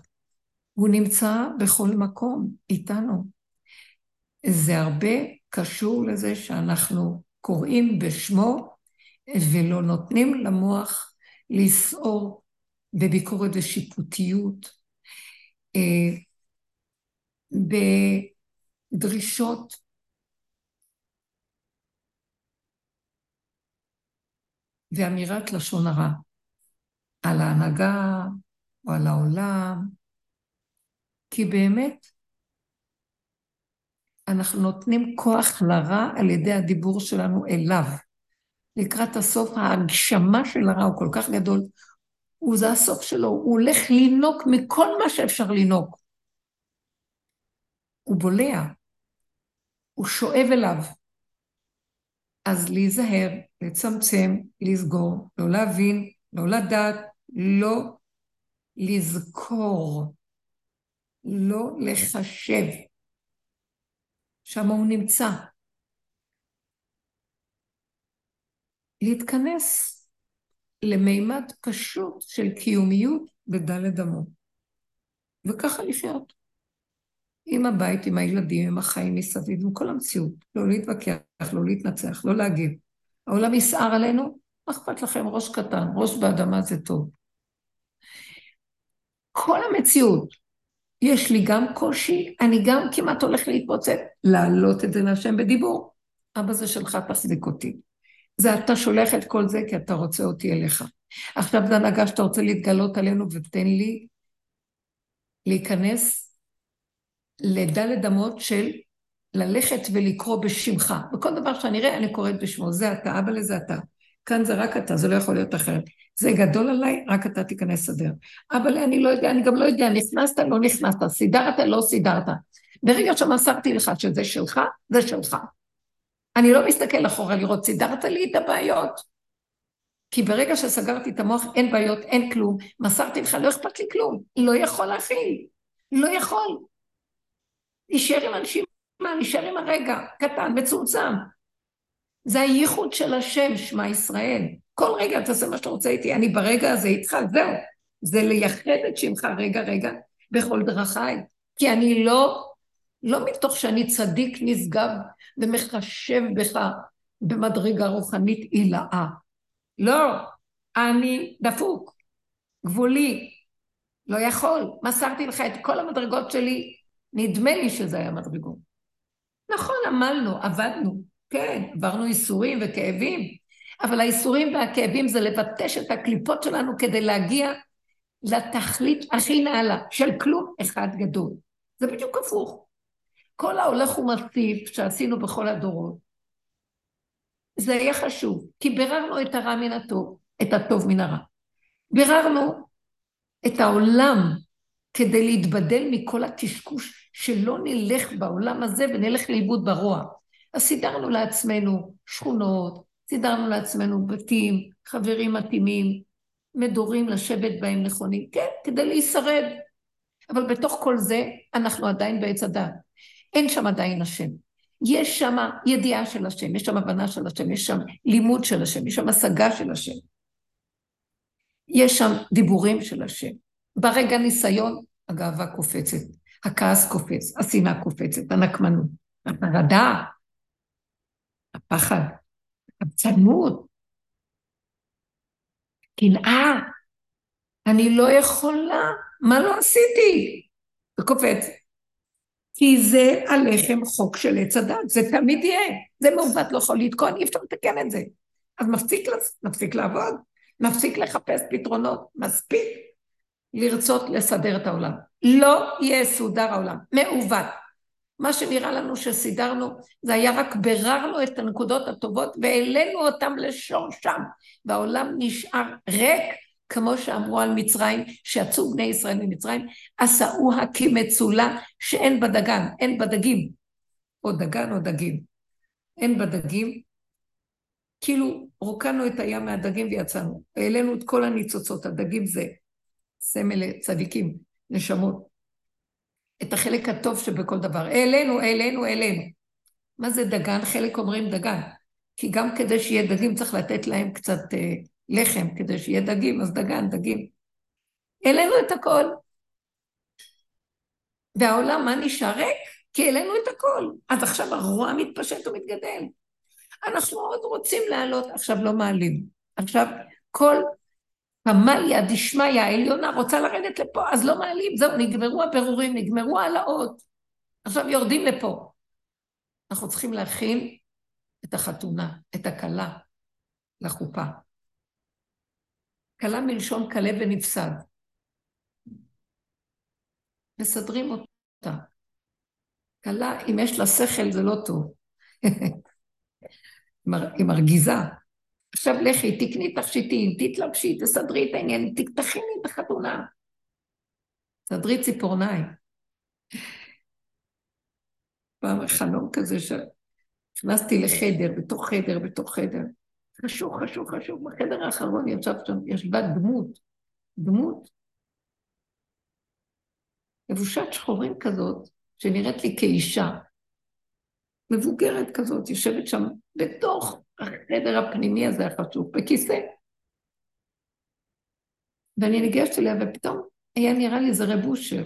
הוא נמצא בכל מקום, איתנו. זה הרבה קשור לזה שאנחנו קוראים בשמו ולא נותנים למוח לסעור בביקורת ושיפוטיות, אה, בדרישות ואמירת לשון הרע על ההנהגה או על העולם, כי באמת אנחנו נותנים כוח לרע על ידי הדיבור שלנו אליו. לקראת הסוף ההגשמה של הרע הוא כל כך גדול, הוא זה הסוף שלו, הוא הולך לינוק מכל מה שאפשר לינוק. הוא בולע, הוא שואב אליו. אז להיזהר, לצמצם, לסגור, לא להבין, לא לדעת, לא לזכור, לא לחשב. שם הוא נמצא. להתכנס למימד פשוט של קיומיות בדלת אמות. וככה לחיות. עם הבית, עם הילדים, עם החיים מסביב, עם כל המציאות. לא להתווכח, לא להתנצח, לא להגיב. העולם יסער עלינו, מה אכפת לכם? ראש קטן, ראש באדמה זה טוב. כל המציאות, יש לי גם קושי, אני גם כמעט הולך להתפוצץ, להעלות את זה להשם בדיבור. אבא זה שלך, תחזיק אותי. זה אתה שולח את כל זה כי אתה רוצה אותי אליך. עכשיו זה הנהגה שאתה רוצה להתגלות עלינו ותן לי להיכנס לדלת אמות של ללכת ולקרוא בשמך. וכל דבר שאני אראה, אני קוראת בשמו. זה אתה, אבא לזה אתה. כאן זה רק אתה, זה לא יכול להיות אחרת. זה גדול עליי, רק אתה תיכנס לסדר. אבל אני לא יודע, אני גם לא יודע, נכנסת, לא נכנסת, סידרת, לא סידרת. ברגע שמסרתי לך שזה שלך, זה שלך. אני לא מסתכל אחורה לראות, סידרת לי את הבעיות. כי ברגע שסגרתי את המוח, אין בעיות, אין כלום. מסרתי לך, לא אכפת לי כלום. לא יכול להכיל. לא יכול. נשאר עם אנשים, מה, נשאר עם הרגע, קטן, מצומצם. זה הייחוד של השם, שמע ישראל. כל רגע תעשה מה שאתה רוצה איתי, אני ברגע הזה איתך, זהו. זה לייחד את שמך רגע רגע בכל דרכיי. כי אני לא, לא מתוך שאני צדיק נשגב ומחשב בך במדרגה רוחנית עילאה. לא, אני דפוק, גבולי, לא יכול. מסרתי לך את כל המדרגות שלי, נדמה לי שזה היה מדרגות. נכון, עמלנו, עבדנו, כן, עברנו ייסורים וכאבים, אבל האיסורים והכאבים זה לבטש את הקליפות שלנו כדי להגיע לתכלית הכי נעלה, של כלום אחד גדול. זה בדיוק הפוך. כל ההולך ומוסיף שעשינו בכל הדורות, זה היה חשוב, כי ביררנו את הרע מן הטוב, את הטוב מן הרע. ביררנו את העולם כדי להתבדל מכל הקשקוש, שלא נלך בעולם הזה ונלך לאיבוד ברוע. אז סידרנו לעצמנו שכונות, סידרנו לעצמנו בתים, חברים מתאימים, מדורים לשבת בהם נכונים, כן, כדי להישרד. אבל בתוך כל זה, אנחנו עדיין בעץ הדת. אין שם עדיין השם. יש שם ידיעה של השם, יש שם הבנה של השם, יש שם לימוד של השם, יש שם השגה של השם. יש שם דיבורים של השם. ברגע ניסיון, הגאווה קופצת, הכעס קופץ, השנאה קופצת, הנקמנות, החרדה, הפחד, הקצנות, קנאה, אני לא יכולה, מה לא עשיתי? זה קופץ. כי זה הלחם חוק של עץ הדת, זה תמיד יהיה. זה מעוות, לא יכול לתקון, אי אפשר לתקן את זה. אז מפסיק, מפסיק לעבוד, מפסיק לחפש פתרונות, מספיק לרצות לסדר את העולם. לא יסודר העולם, מעוות. מה שנראה לנו שסידרנו, זה היה רק ביררנו את הנקודות הטובות והעלינו אותן לשורשם, והעולם נשאר ריק, כמו שאמרו על מצרים, שיצאו בני ישראל ממצרים, עשאוה כמצולה שאין בה דגן, אין בה דגים, או דגן או דגים. אין בה דגים, כאילו רוקנו את הים מהדגים ויצאנו. העלינו את כל הניצוצות, הדגים זה סמל צדיקים, נשמות. את החלק הטוב שבכל דבר. העלינו, העלינו, העלינו. מה זה דגן? חלק אומרים דגן. כי גם כדי שיהיה דגים צריך לתת להם קצת אה, לחם, כדי שיהיה דגים, אז דגן, דגים. העלינו את הכל. והעולם, מה נשאר? ריק, כי העלינו את הכל. אז עכשיו הרוע מתפשט ומתגדל. אנחנו עוד רוצים לעלות, עכשיו לא מעלים. עכשיו כל פמליה דשמיא העליונה רוצה לרדת לפה, אז לא מעלים, זהו, נגמרו הבירורים, נגמרו העלאות. עכשיו יורדים לפה. אנחנו צריכים להכין את החתונה, את הכלה, לחופה. כלה מלשון כלה ונפסד. מסדרים אותה. כלה, אם יש לה שכל זה לא טוב. היא מרגיזה. עכשיו לכי, תקני תכשיטים, תתלבשי, תסדרי את העניין, תכיני את החתונה. תסדרי ציפורניים. פעם חלום כזה שנכנסתי לחדר, בתוך חדר, בתוך חדר. חשוב, חשוב, חשוב. בחדר האחרון ישב שם, ישבה דמות, דמות, לבושת שחורים כזאת, שנראית לי כאישה, מבוגרת כזאת, יושבת שם בתוך החדר הפנימי הזה החשוב, בכיסא. ואני ניגשת אליה, ופתאום היה נראה לי זה רב אושר.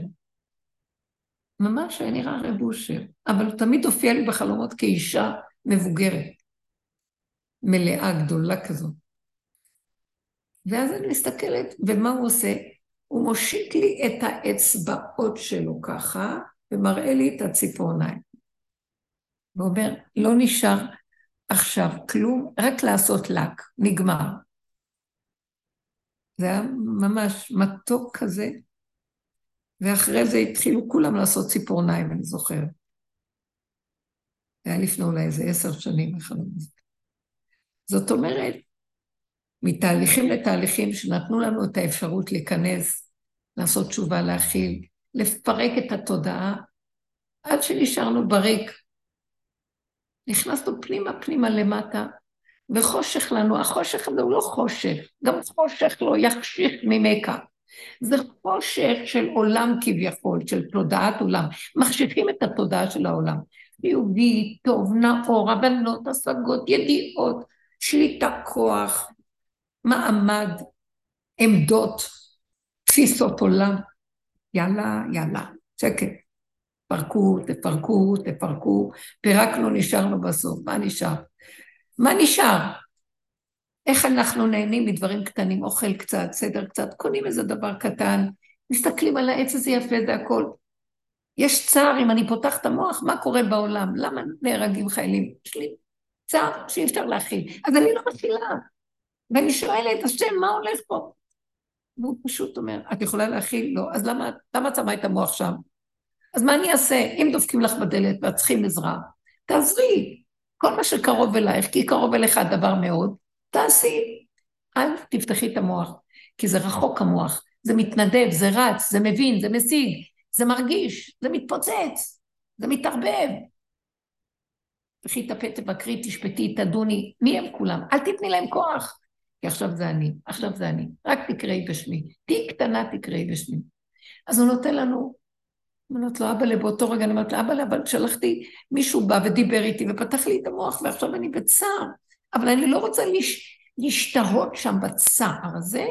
ממש היה נראה רב אושר, אבל הוא תמיד הופיע לי בחלומות כאישה מבוגרת, מלאה, גדולה כזאת. ואז אני מסתכלת, ומה הוא עושה? הוא מושיט לי את האצבעות שלו ככה, ומראה לי את הציפורניים. ואומר, לא נשאר עכשיו כלום, רק לעשות לק, נגמר. זה היה ממש מתוק כזה, ואחרי זה התחילו כולם לעשות ציפורניים, אני זוכרת. זה היה לפני אולי איזה עשר שנים, החלום הזה. זאת אומרת, מתהליכים לתהליכים שנתנו לנו את האפשרות להיכנס, לעשות תשובה, להכיל, לפרק את התודעה, עד שנשארנו בריק, נכנסנו פנימה פנימה למטה, וחושך לנו, החושך הזה הוא לא חושך, גם חושך לא יחשיך ממכה. זה חושך של עולם כביכול, של תודעת עולם. מחשיכים את התודעה של העולם. חיובי, טוב, נאור, הבנות, השגות, ידיעות, שליטה, כוח, מעמד, עמדות, תפיסות עולם. יאללה, יאללה, שקט. תפרקו, תפרקו, תפרקו, פירקנו, נשארנו בסוף. מה נשאר? מה נשאר? איך אנחנו נהנים מדברים קטנים, אוכל קצת, סדר קצת, קונים איזה דבר קטן, מסתכלים על העץ הזה יפה, זה הכל. יש צער אם אני פותח את המוח, מה קורה בעולם? למה נהרגים חיילים? יש לי צער שאי אפשר להכיל. אז אני לא מכילה. ואני שואלת, השם, מה הולך פה? והוא פשוט אומר, את יכולה להכיל? לא. אז למה, למה את שמה את המוח שם? אז מה אני אעשה? אם דופקים לך בדלת ואת צריכים עזרה, תעזרי. כל מה שקרוב אלייך, כי קרוב אליך הדבר מאוד, תעשי. אל תפתחי את המוח, כי זה רחוק המוח, זה מתנדב, זה רץ, זה מבין, זה משיג, זה מרגיש, זה מתפוצץ, זה מתערבב. את הפה, תבקרי, תשפטי, תדוני, מי הם כולם? אל תתני להם כוח, כי עכשיו זה אני, עכשיו זה אני. רק תקראי בשמי. תהיי קטנה, תקראי בשמי. אז הוא נותן לנו אומרת לו, אבא, באותו רגע אני אומרת לו, אבא, אבל שלחתי, מישהו בא ודיבר איתי ופתח לי את המוח, ועכשיו אני בצער, אבל אני לא רוצה לש, להשתהות שם בצער הזה,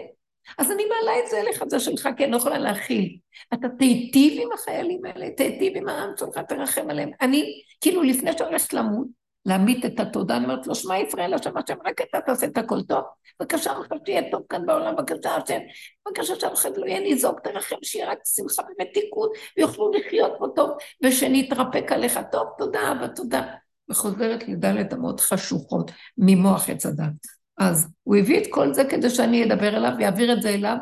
אז אני מעלה את זה אליך, זה שלך, כי אני לא יכולה להכיל. אתה תיטיב עם החיילים האלה, תיטיב עם העם שלך, תרחם עליהם. אני, כאילו, לפני שהולכת למות, להמית את התודה, אני אומרת לו, שמע ישראל, השם השם, רק אתה תעשה את הכל טוב. בבקשה, לך שיהיה טוב כאן בעולם, בבקשה, השם. בבקשה, שלכם לא יהיה ניזוק, תרחם, שיהיה רק שמחה ומתיקות, ויוכלו לחיות פה טוב, ושנתרפק עליך טוב, תודה אבא, תודה. וחוזרת לדלת אמות חשוכות ממוח עץ הדת. אז הוא הביא את כל זה כדי שאני אדבר אליו ויעביר את זה אליו,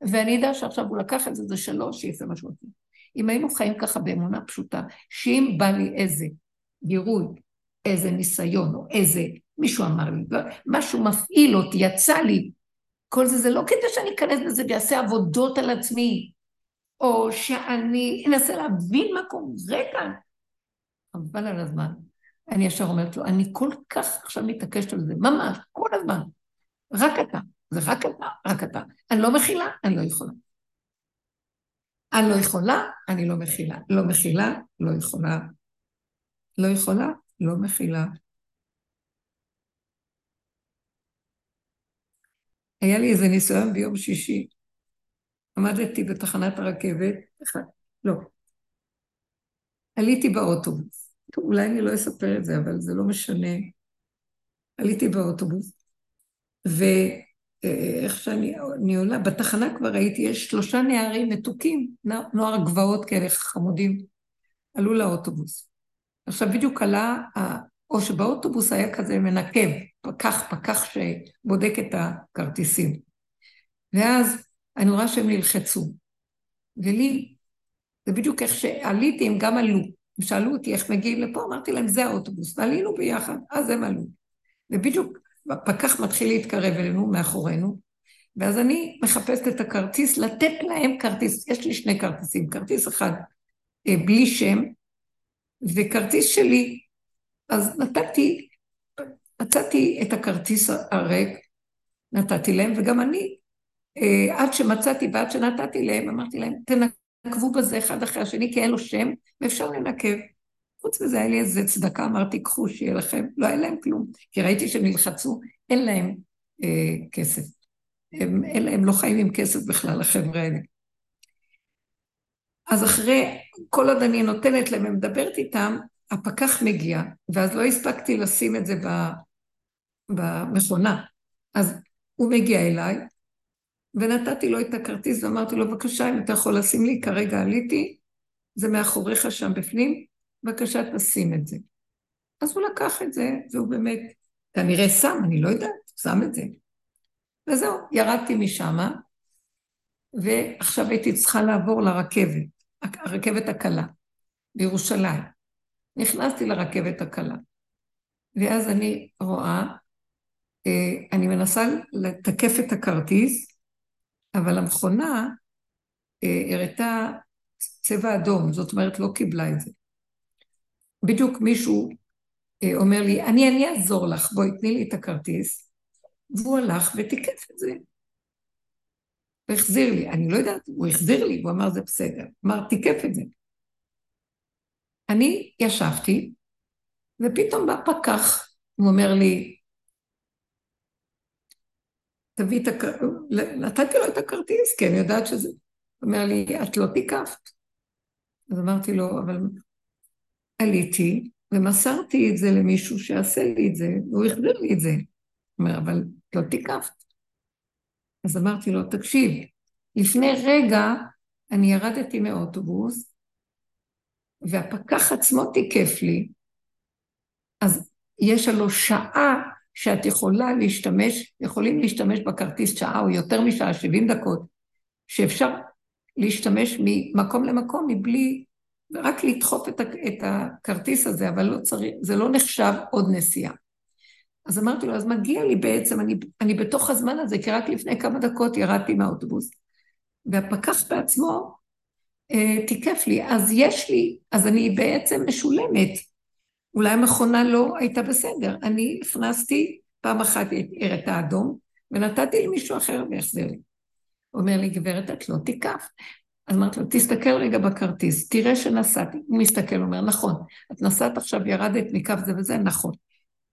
ואני אדע שעכשיו הוא לקח את זה, זה שלו, שיעשה מה שהוא רוצה. אם היינו חיים ככה באמונה פשוטה, שאם בא לי איזה גירוי, איזה ניסיון, או איזה, מישהו אמר לי, משהו מפעיל אותי, יצא לי, כל זה, זה לא כדי שאני אכנס בזה ואעשה עבודות על עצמי, או שאני אנסה להבין מה קורה כאן. חבל על הזמן. אני ישר אומרת לו, אני כל כך עכשיו מתעקשת על זה, ממש, כל הזמן. רק אתה, זה רק אתה, רק אתה. אני לא מכילה, אני לא יכולה. אני לא יכולה, אני לא מכילה. לא מכילה, לא יכולה. לא יכולה, לא מכילה. היה לי איזה ניסיון ביום שישי. עמדתי בתחנת הרכבת, לא, עליתי באוטובוס. אולי אני לא אספר את זה, אבל זה לא משנה. עליתי באוטובוס, ואיך שאני עולה, בתחנה כבר ראיתי, יש שלושה נערים מתוקים, נוער גבעות כאלה חמודים, עלו לאוטובוס. עכשיו בדיוק עלה, או שבאוטובוס היה כזה מנקב, פקח, פקח שבודק את הכרטיסים. ואז אני רואה שהם נלחצו. ולי, זה בדיוק איך שעליתי, הם גם עלו. הם שאלו אותי איך מגיעים לפה, אמרתי להם, זה האוטובוס, ועלינו ביחד, אז הם עלו. ובדיוק הפקח מתחיל להתקרב אלינו מאחורינו, ואז אני מחפשת את הכרטיס, לתת להם כרטיס, יש לי שני כרטיסים, כרטיס אחד אה, בלי שם, וכרטיס שלי, אז נתתי, מצאתי את הכרטיס הריק, נתתי להם, וגם אני, אה, עד שמצאתי ועד שנתתי להם, אמרתי להם, תנקו. נקבו בזה אחד אחרי השני, כי אין לו שם, ואפשר לנקב. חוץ מזה, היה לי איזה צדקה, אמרתי, קחו, שיהיה לכם. לא היה להם כלום, כי ראיתי שהם נלחצו, אין להם אה, כסף. הם, הם, הם לא חיים עם כסף בכלל, החבר'ה האלה. אז אחרי, כל עוד אני נותנת להם ומדברת איתם, הפקח מגיע, ואז לא הספקתי לשים את זה במכונה. אז הוא מגיע אליי, ונתתי לו את הכרטיס ואמרתי לו, בבקשה, אם אתה יכול לשים לי, כרגע עליתי, זה מאחוריך שם בפנים, בבקשה תשים את זה. אז הוא לקח את זה, והוא באמת, כנראה שם, אני לא יודעת, שם את זה. וזהו, ירדתי משם, ועכשיו הייתי צריכה לעבור לרכבת, הרכבת הקלה, בירושלים. נכנסתי לרכבת הקלה, ואז אני רואה, אה, אני מנסה לתקף את הכרטיס, אבל המכונה אה, הראתה צבע אדום, זאת אומרת לא קיבלה את זה. בדיוק מישהו אה, אומר לי, אני, אני אעזור לך, בואי תני לי את הכרטיס, והוא הלך ותיקף את זה. והחזיר לי, אני לא יודעת, הוא החזיר לי, הוא אמר זה בסדר, אמר תיקף את זה. אני ישבתי, ופתאום בא פקח, הוא אומר לי, תביא את הכרטיס, נתתי לו את הכרטיס, כי אני יודעת שזה... הוא אומר לי, את לא תיקפת. אז אמרתי לו, אבל עליתי ומסרתי את זה למישהו שיעשה לי את זה, והוא החזיר לי את זה. הוא אומר, אבל לא תיקפת. אז אמרתי לו, תקשיב, לפני רגע אני ירדתי מאוטובוס, והפקח עצמו תיקף לי, אז יש לו שעה שאת יכולה להשתמש, יכולים להשתמש בכרטיס שעה או יותר משעה, 70 דקות, שאפשר להשתמש ממקום למקום מבלי, רק לדחוף את, את הכרטיס הזה, אבל לא צריך, זה לא נחשב עוד נסיעה. אז אמרתי לו, אז מגיע לי בעצם, אני, אני בתוך הזמן הזה, כי רק לפני כמה דקות ירדתי מהאוטובוס, והפקח בעצמו אה, תיקף לי, אז יש לי, אז אני בעצם משולמת. אולי המכונה לא הייתה בסדר. אני הכנסתי, פעם אחת את האדום, ונתתי למישהו אחר והחזיר לי. אומר לי, גברת, את לא תיקף. אז אמרתי לו, תסתכל רגע בכרטיס, תראה שנסעתי. הוא מסתכל, הוא אומר, נכון, את נסעת עכשיו, ירדת מקו זה וזה, נכון.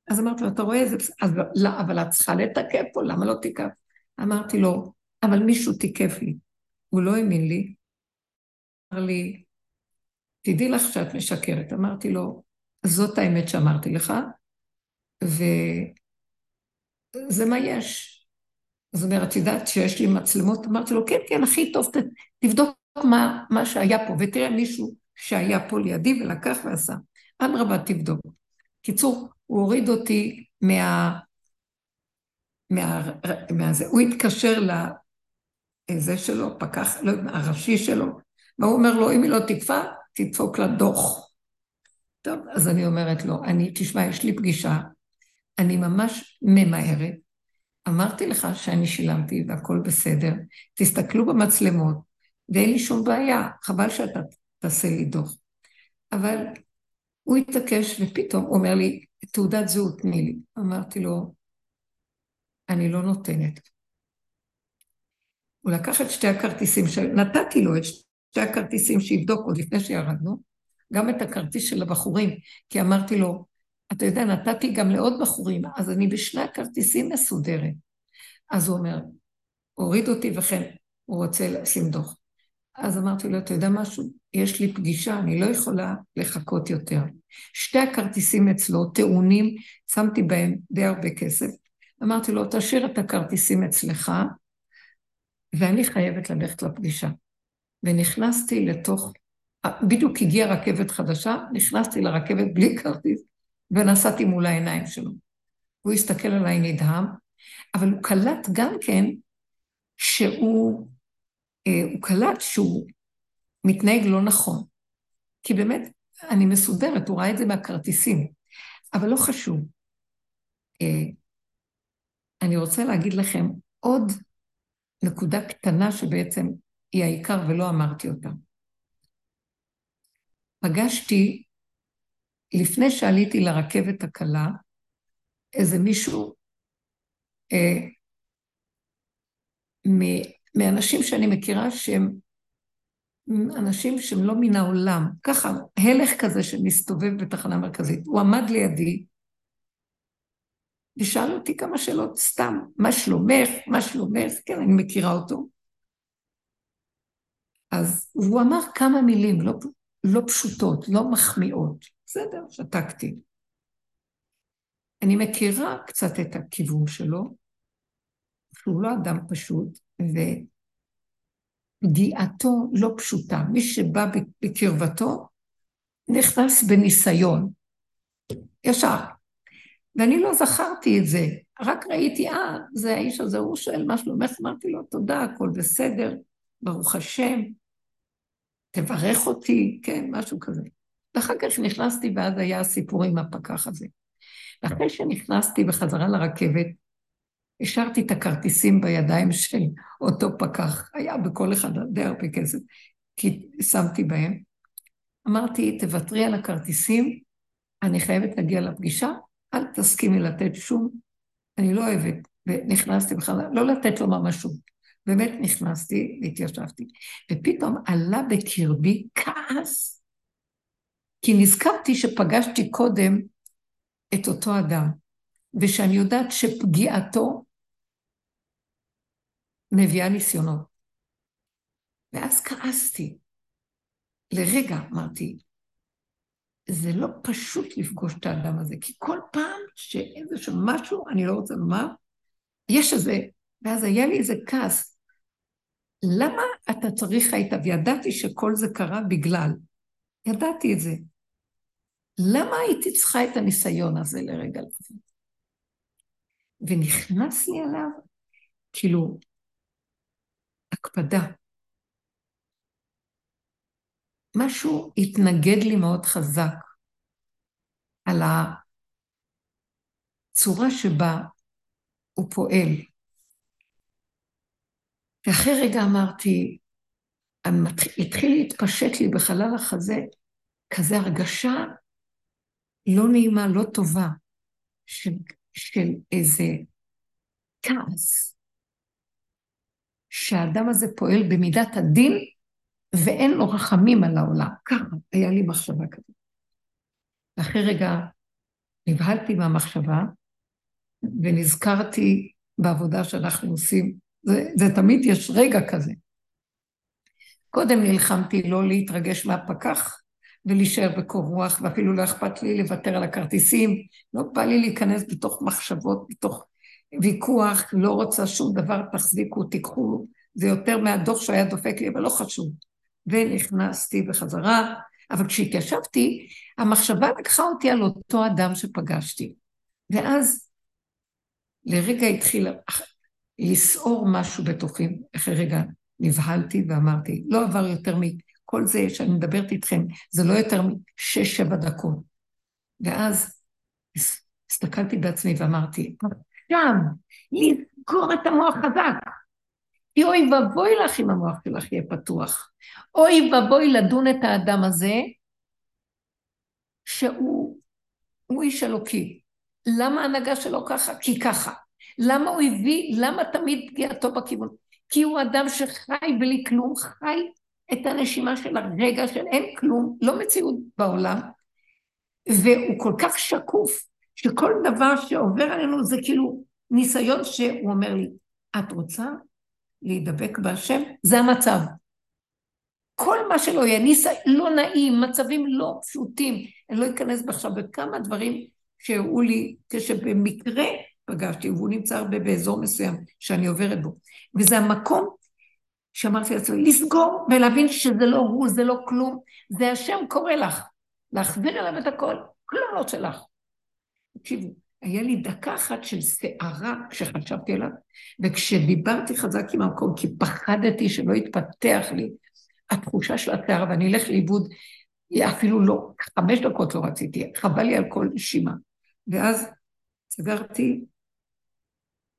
אז אמרתי לו, אתה רואה איזה... אז לא, אבל את צריכה לתקף פה, למה לא תיקף? אמרתי לו, אבל מישהו תיקף לי. הוא לא האמין לי. אמר לי, תדעי לך שאת משקרת. אמרתי לו, זאת האמת שאמרתי לך, וזה מה יש. אז הוא אומר, את יודעת שיש לי מצלמות? אמרתי לו, כן, כן, הכי טוב, תבדוק מה, מה שהיה פה, ותראה מישהו שהיה פה לידי ולקח ועשה. אדרבה, תבדוק. קיצור, הוא הוריד אותי מה... מה... מה זה. הוא התקשר לזה שלו, פקח, לא הראשי שלו, והוא אומר לו, אם היא לא תקפה, תדפוק לה דוח. טוב, אז אני אומרת לו, אני, תשמע, יש לי פגישה, אני ממש ממהרת, אמרתי לך שאני שילמתי והכל בסדר, תסתכלו במצלמות, ואין לי שום בעיה, חבל שאתה תעשה לי דוח. אבל הוא התעקש, ופתאום אומר לי, תעודת זהות תני לי. אמרתי לו, אני לא נותנת. הוא לקח את שתי הכרטיסים, ש... נתתי לו את שתי הכרטיסים שיבדוק עוד לפני שירדנו, גם את הכרטיס של הבחורים, כי אמרתי לו, אתה יודע, נתתי גם לעוד בחורים, אז אני בשני הכרטיסים מסודרת. אז הוא אומר, הוריד אותי וכן, הוא רוצה לשים דוח. אז אמרתי לו, אתה יודע משהו? יש לי פגישה, אני לא יכולה לחכות יותר. שתי הכרטיסים אצלו, טעונים, שמתי בהם די הרבה כסף. אמרתי לו, תשאיר את הכרטיסים אצלך, ואני חייבת ללכת לפגישה. ונכנסתי לתוך, בדיוק הגיעה רכבת חדשה, נכנסתי לרכבת בלי כרטיס, ונסעתי מול העיניים שלו. הוא הסתכל עליי נדהם, אבל הוא קלט גם כן שהוא, אה, הוא קלט שהוא מתנהג לא נכון. כי באמת, אני מסודרת, הוא ראה את זה מהכרטיסים, אבל לא חשוב. אה, אני רוצה להגיד לכם עוד נקודה קטנה שבעצם היא העיקר ולא אמרתי אותה. פגשתי, לפני שעליתי לרכבת הקלה, איזה מישהו אה, מאנשים שאני מכירה שהם אנשים שהם לא מן העולם, ככה, הלך כזה שמסתובב בתחנה מרכזית. הוא עמד לידי ושאל אותי כמה שאלות סתם, מה שלומך, מה שלומך, כן, אני מכירה אותו. אז הוא אמר כמה מילים לא, לא פשוטות, לא מחמיאות. בסדר, שתקתי. אני מכירה קצת את הכיוון שלו, שהוא לא אדם פשוט, ופגיעתו לא פשוטה. מי שבא בקרבתו נכנס בניסיון, ישר. ואני לא זכרתי את זה, רק ראיתי, אה, זה האיש הזה, הוא שואל מה שלומך, אמרתי לו, תודה, הכל בסדר, ברוך השם, תברך אותי, כן, משהו כזה. ואחר כך נכנסתי, ואז היה הסיפור עם הפקח הזה. ואחרי שנכנסתי בחזרה לרכבת, השארתי את הכרטיסים בידיים של אותו פקח, היה בכל אחד די הרבה כסף, כי שמתי בהם. אמרתי, תוותרי על הכרטיסים, אני חייבת להגיע לפגישה, אל תסכימי לתת שום, אני לא אוהבת. ונכנסתי בכלל, לא לתת לו ממש שום. באמת נכנסתי והתיישבתי, ופתאום עלה בקרבי כעס, כי נזכרתי שפגשתי קודם את אותו אדם, ושאני יודעת שפגיעתו מביאה ניסיונות. ואז כעסתי. לרגע אמרתי, זה לא פשוט לפגוש את האדם הזה, כי כל פעם שאיזשהו משהו, אני לא רוצה לומר, יש איזה, ואז היה לי איזה כעס. למה אתה צריך היית, וידעתי שכל זה קרה בגלל, ידעתי את זה. למה הייתי צריכה את הניסיון הזה לרגע לזה? ונכנס לי עליו, כאילו, הקפדה. משהו התנגד לי מאוד חזק על הצורה שבה הוא פועל. ואחרי רגע אמרתי, התחיל להתפשט לי בחלל החזה כזה הרגשה לא נעימה, לא טובה, של, של איזה כעס, שהאדם הזה פועל במידת הדין ואין לו רחמים על העולם. ככה, היה לי מחשבה כזאת. ואחרי רגע נבהלתי מהמחשבה ונזכרתי בעבודה שאנחנו עושים זה, זה תמיד יש רגע כזה. קודם נלחמתי לא להתרגש מהפקח ולהישאר בקור רוח, ואפילו לא אכפת לי לוותר על הכרטיסים, לא בא לי להיכנס בתוך מחשבות, בתוך ויכוח, לא רוצה שום דבר, תחזיקו, תיקחו, זה יותר מהדוח שהיה דופק לי, אבל לא חשוב. ונכנסתי בחזרה, אבל כשהתיישבתי, המחשבה לקחה אותי על אותו אדם שפגשתי. ואז לרגע התחיל לסעור משהו בתוכי, אחרי רגע נבהלתי ואמרתי, לא עבר יותר מכל זה שאני מדברת איתכם, זה לא יותר משש-שבע דקות. ואז הסתכלתי בעצמי ואמרתי, שם, לסגור את המוח חזק. כי אוי ואבוי לך אם המוח שלך יהיה פתוח. אוי ואבוי לדון את האדם הזה, שהוא איש אלוקי. למה ההנהגה שלו ככה? כי ככה. למה הוא הביא, למה תמיד פגיעתו בכיוון? כי הוא אדם שחי בלי כלום, חי את הנשימה של הרגע של אין כלום, לא מציאות בעולם, והוא כל כך שקוף, שכל דבר שעובר עלינו זה כאילו ניסיון שהוא אומר לי, את רוצה להידבק בהשם? זה המצב. כל מה שלא יהיה, ניסי, לא נעים, מצבים לא פשוטים. אני לא אכנס עכשיו בכמה דברים שהראו לי כשבמקרה פגשתי, והוא נמצא הרבה באזור מסוים שאני עוברת בו. וזה המקום שאמרתי לעצמי, לסגור ולהבין שזה לא הוא, זה לא כלום, זה השם קורא לך, להחזיר אליו את הכל, כלום לא שלך. תקשיבו, היה לי דקה אחת של סערה כשחשבתי עליו, וכשדיברתי חזק עם המקום, כי פחדתי שלא יתפתח לי התחושה של הסערה ואני אלך לאיבוד, אפילו לא, חמש דקות לא רציתי, חבל לי על כל נשימה. ואז סגרתי,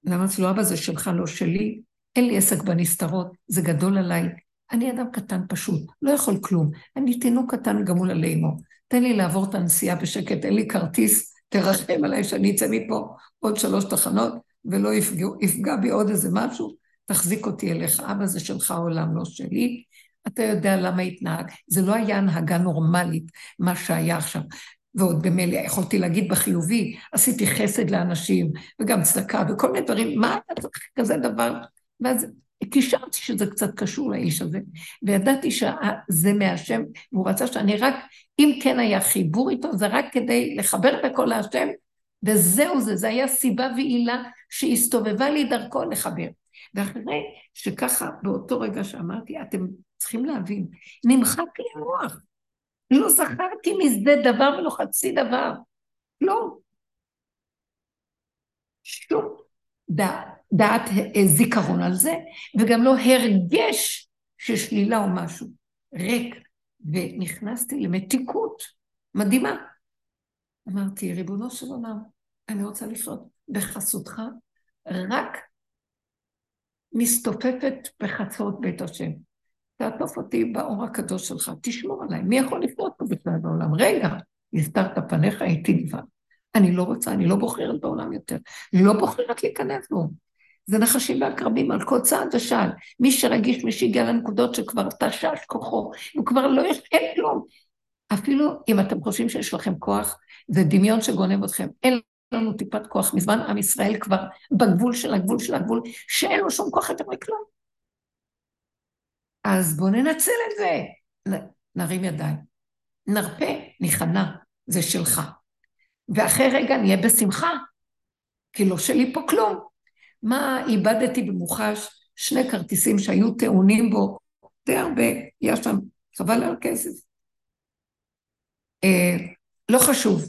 ואמרתי לו, אבא זה שלך, לא שלי, אין לי עסק בנסתרות, זה גדול עליי. אני אדם קטן פשוט, לא יכול כלום. אני תינוק קטן גמול על אימו. תן לי לעבור את הנסיעה בשקט, אין לי כרטיס, תרחם עליי שאני אצא מפה עוד שלוש תחנות ולא יפגע, יפגע בי עוד איזה משהו, תחזיק אותי אליך. אבא זה שלך עולם, לא שלי. אתה יודע למה התנהג. זה לא היה הנהגה נורמלית, מה שהיה עכשיו. ועוד במילא יכולתי להגיד בחיובי, עשיתי חסד לאנשים, וגם צדקה, וכל מיני דברים, מה אתה צריך כזה דבר? ואז קישרתי שזה קצת קשור לאיש הזה, וידעתי שזה מהשם, והוא רצה שאני רק, אם כן היה חיבור איתו, זה רק כדי לחבר את הכל להשם, וזהו זה, זה היה סיבה ועילה שהסתובבה לי דרכו לחבר. ואחרי שככה, באותו רגע שאמרתי, אתם צריכים להבין, נמחק לי המוח. לא זכרתי מזה דבר ולא חצי דבר. לא. שום דעת, דעת אה, זיכרון על זה, וגם לא הרגש של שלילה או משהו. ריק. ונכנסתי למתיקות מדהימה. אמרתי, ריבונו של עולם, אני רוצה לחיות בחסותך, רק מסתופפת בחצרות בית השם. תעטוף אותי באור הקדוש שלך, תשמור עליי. מי יכול לחיות פה בכלל בעולם? רגע, הסתרת פניך, הייתי לבד. אני לא רוצה, אני לא בוחרת בעולם יותר. אני לא בוחרת להיכנס בו. זה נחשים ועקרבים על כל צעד ושעל. מי שרגיש, מי שהגיע לנקודות שכבר תשש כוחו, הוא כבר לא יש, אין כלום. אפילו אם אתם חושבים שיש לכם כוח, זה דמיון שגונב אתכם. אין לנו טיפת כוח. מזמן עם ישראל כבר בגבול של הגבול של הגבול, שאין לו שום כוח יותר מכלום. אז בואו ננצל את זה. נרים ידיים. נרפה, ניכנע, זה שלך. ואחרי רגע נהיה בשמחה, כי לא שלי פה כלום. מה איבדתי במוחש? שני כרטיסים שהיו טעונים בו די הרבה, היה שם, חבל על כסף. אה, לא חשוב,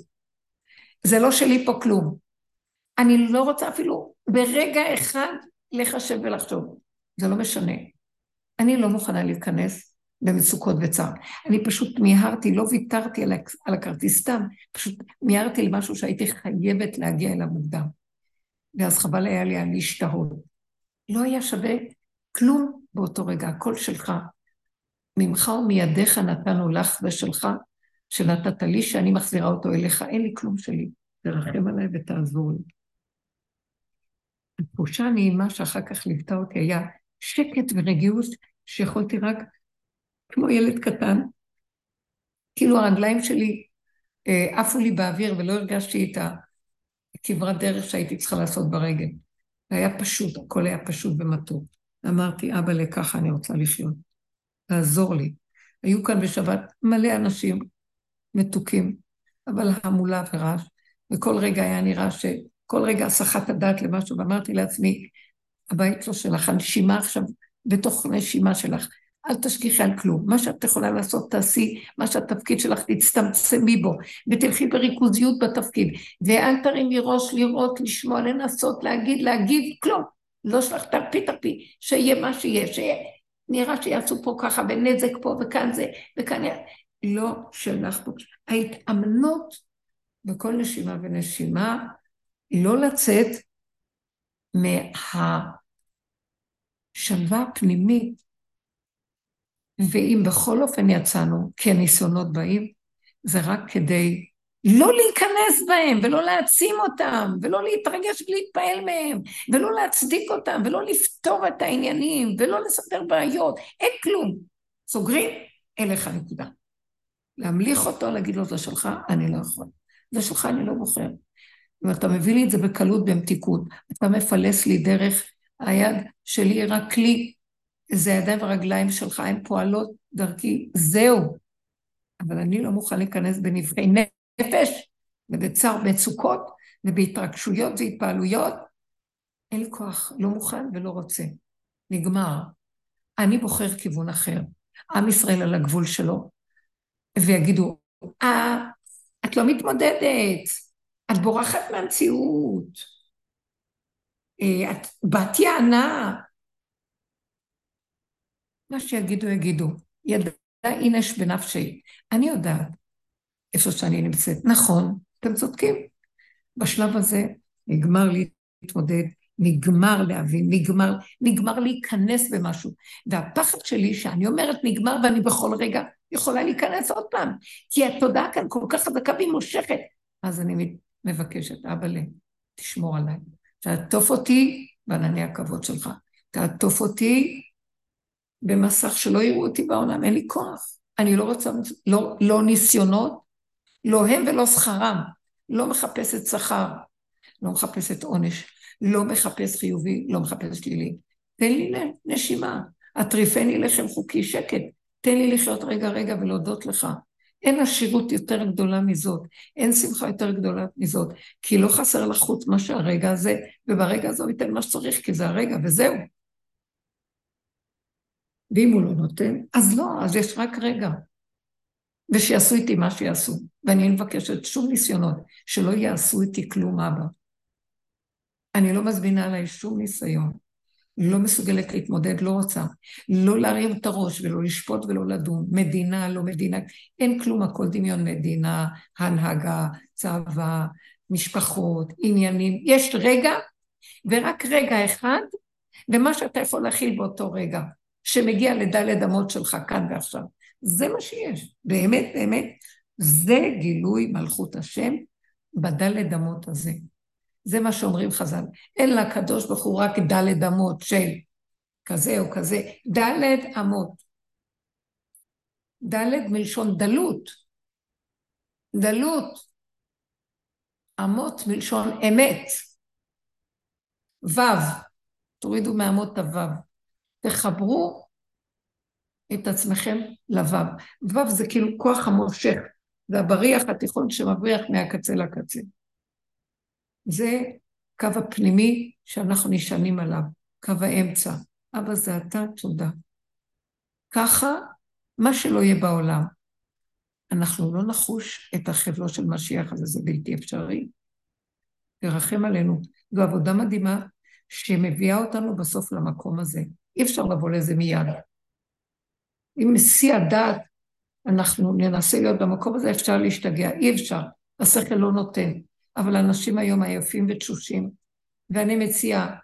זה לא שלי פה כלום. אני לא רוצה אפילו ברגע אחד לחשב ולחשוב, זה לא משנה. אני לא מוכנה להיכנס במצוקות וצער. אני פשוט מיהרתי, לא ויתרתי על, על הכרטיס סתם, פשוט מיהרתי למשהו שהייתי חייבת להגיע אליו מוקדם. ואז חבל היה לי על להשתהות. לא היה שווה כלום באותו רגע, הכל שלך. ממך ומידיך נתנו לך ושלך, שנתת לי, שאני מחזירה אותו אליך, אין לי כלום שלי. תרחם עליי ותעזור לי. התחושה הנעימה שאחר כך ליוותה אותי היה שקט ורגיעות שיכולתי רק, כמו ילד קטן, כאילו הרגליים שלי אה, עפו לי באוויר ולא הרגשתי את הכברת דרך שהייתי צריכה לעשות ברגל. היה פשוט, הכל היה פשוט ומתוק. אמרתי, אבא, לככה אני רוצה לחיות. תעזור לי. היו כאן בשבת מלא אנשים מתוקים, אבל המולה ורעש, וכל רגע היה נראה שכל רגע הסחת הדעת למשהו, ואמרתי לעצמי, הבית לא שלך, הנשימה עכשיו בתוך נשימה שלך. אל תשגיחי על כלום. מה שאת יכולה לעשות, תעשי מה שהתפקיד שלך, תצטמצמי בו, ותלכי בריכוזיות בתפקיד. ואל תרימי ראש לראות, לשמוע, לנסות, להגיד, להגיב, כלום. לא שלך, תרפי, תרפי, שיהיה מה שיהיה, שיהיה. נראה שיעשו פה ככה, ונזק פה, וכאן זה, וכאן... לא שלך פה. ההתאמנות בכל נשימה ונשימה, לא לצאת מהשלווה הפנימית ואם בכל אופן יצאנו, כי הניסיונות באים, זה רק כדי לא להיכנס בהם, ולא להעצים אותם, ולא להתרגש ולהתפעל מהם, ולא להצדיק אותם, ולא לפתור את העניינים, ולא לספר בעיות, אין כלום. סוגרים, אליך נקודה. להמליך אותו, להגיד לו, זה שלך, אני לא יכול. זה שלך, אני לא בוחר. אם אתה מביא לי את זה בקלות, במתיקות, אתה מפלס לי דרך, היד שלי רק כלי זה הידיים והרגליים שלך, הן פועלות דרכי, זהו. אבל אני לא מוכן להיכנס בנבחי נפש ובצער מצוקות ובהתרגשויות והתפעלויות. אין לי כוח, לא מוכן ולא רוצה. נגמר. אני בוחר כיוון אחר. עם ישראל על הגבול שלו, ויגידו, אה, את לא מתמודדת, את בורחת מהמציאות, את בת יענה, מה שיגידו, יגידו. ידע אינש בנפשי. אני יודעת איפה שאני נמצאת. נכון, אתם צודקים. בשלב הזה נגמר להתמודד, נגמר להבין, נגמר, נגמר להיכנס במשהו. והפחד שלי שאני אומרת נגמר ואני בכל רגע יכולה להיכנס עוד פעם, כי התודעה כאן כל כך חזקה והיא מושכת. אז אני מבקשת, אבא ל... תשמור עליי. תעטוף אותי בענני הכבוד שלך. תעטוף אותי במסך שלא יראו אותי בעולם, אין לי כוח. אני לא רוצה, לא, לא ניסיונות, לא הם ולא שכרם. לא מחפשת שכר, לא מחפשת עונש, לא מחפש חיובי, לא מחפש שלילי. תן לי נשימה, הטריפני לחם חוקי, שקט. תן לי לחיות רגע רגע ולהודות לך. אין עשירות יותר גדולה מזאת, אין שמחה יותר גדולה מזאת, כי לא חסר לך חוץ מה שהרגע הזה, וברגע הזה הוא ייתן מה שצריך, כי זה הרגע, וזהו. ואם הוא לא נותן, אז לא, אז יש רק רגע. ושיעשו איתי מה שיעשו. ואני מבקשת שום ניסיונות, שלא יעשו איתי כלום אבא. אני לא מזמינה עליי שום ניסיון. לא מסוגלת להתמודד, לא רוצה. לא להרים את הראש ולא לשפוט ולא לדון. מדינה, לא מדינה, אין כלום, הכל דמיון מדינה, הנהגה, צבא, משפחות, עניינים. יש רגע, ורק רגע אחד, ומה שאתה יכול להכיל באותו רגע. שמגיע לדלת אמות שלך כאן ועכשיו. זה מה שיש. באמת, באמת, זה גילוי מלכות השם בדלת אמות הזה. זה מה שאומרים חז"ל. אין לקדוש ברוך הוא רק דלת אמות של כזה או כזה, דלת אמות. דלת מלשון דלות. דלות. אמות מלשון אמת. ו', תורידו מאמות הו'. תחברו את עצמכם לוו. וו זה כאילו כוח המושך, זה הבריח התיכון שמבריח מהקצה לקצה. זה קו הפנימי שאנחנו נשענים עליו, קו האמצע. אבא זה אתה, תודה. ככה, מה שלא יהיה בעולם, אנחנו לא נחוש את החבלו של משיח הזה, זה בלתי אפשרי. תרחם עלינו. זו עבודה מדהימה שמביאה אותנו בסוף למקום הזה. אי אפשר לבוא לזה מיד. אם שיא הדעת אנחנו ננסה להיות במקום הזה, אפשר להשתגע, אי אפשר, השכל לא נותן. אבל אנשים היום עייפים ותשושים, ואני מציעה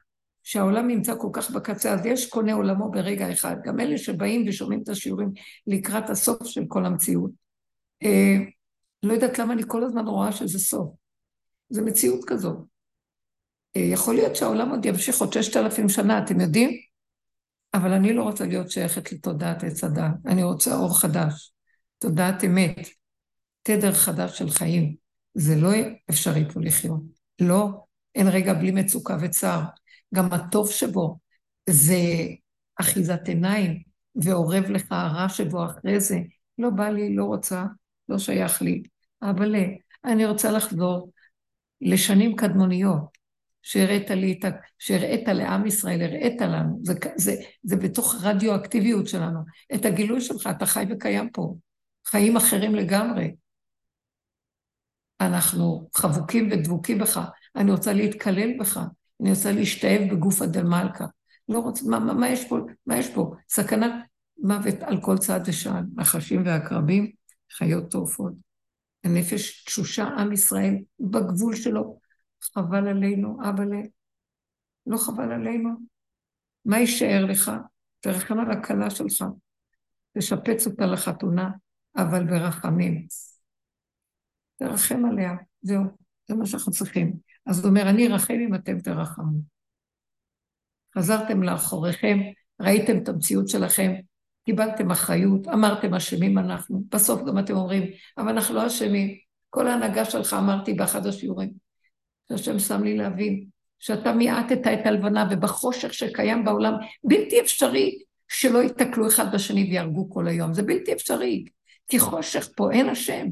שהעולם נמצא כל כך בקצה, אז יש קונה עולמו ברגע אחד. גם אלה שבאים ושומעים את השיעורים לקראת הסוף של כל המציאות. אה, לא יודעת למה אני כל הזמן רואה שזה סוף. זה מציאות כזאת. אה, יכול להיות שהעולם עוד ימשיך עוד ששת אלפים שנה, אתם יודעים? אבל אני לא רוצה להיות שייכת לתודעת עץ הדת, אני רוצה אור חדש, תודעת אמת, תדר חדש של חיים. זה לא אפשרי פה לחיות. לא, אין רגע בלי מצוקה וצער. גם הטוב שבו זה אחיזת עיניים, ואורב לך הרע שבו אחרי זה. לא בא לי, לא רוצה, לא שייך לי. אבל אני רוצה לחזור לשנים קדמוניות, שהראית לי את ה... שהראית לעם ישראל, הראית לנו, זה, זה, זה בתוך הרדיואקטיביות שלנו. את הגילוי שלך, אתה חי וקיים פה. חיים אחרים לגמרי. אנחנו חבוקים ודבוקים בך. אני רוצה להתקלל בך, אני רוצה להשתאב בגוף הדמלכה. לא רוצה, מה, מה, מה יש פה? מה יש פה? סכנת מוות על כל צעד ושעל, נחשים ועקרבים, חיות טורפות. הנפש תשושה, עם ישראל, בגבול שלו. חבל עלינו, אבאלה. לא חבל עלינו. מה יישאר לך? תרחם על הכלה שלך. תשפץ אותה לחתונה, אבל ברחמים. תרחם עליה, זהו, זה מה שאנחנו צריכים. אז הוא אומר, אני ארחם אם אתם תרחמו. חזרתם לאחוריכם, ראיתם את המציאות שלכם, קיבלתם אחריות, אמרתם אשמים אנחנו, בסוף גם אתם אומרים, אבל אנחנו לא אשמים. כל ההנהגה שלך אמרתי באחד השיעורים, שהשם שם לי להבין, שאתה מיעטת את הלבנה ובחושך שקיים בעולם, בלתי אפשרי שלא ייתקלו אחד בשני ויהרגו כל היום, זה בלתי אפשרי, כי חושך פה, אין השם.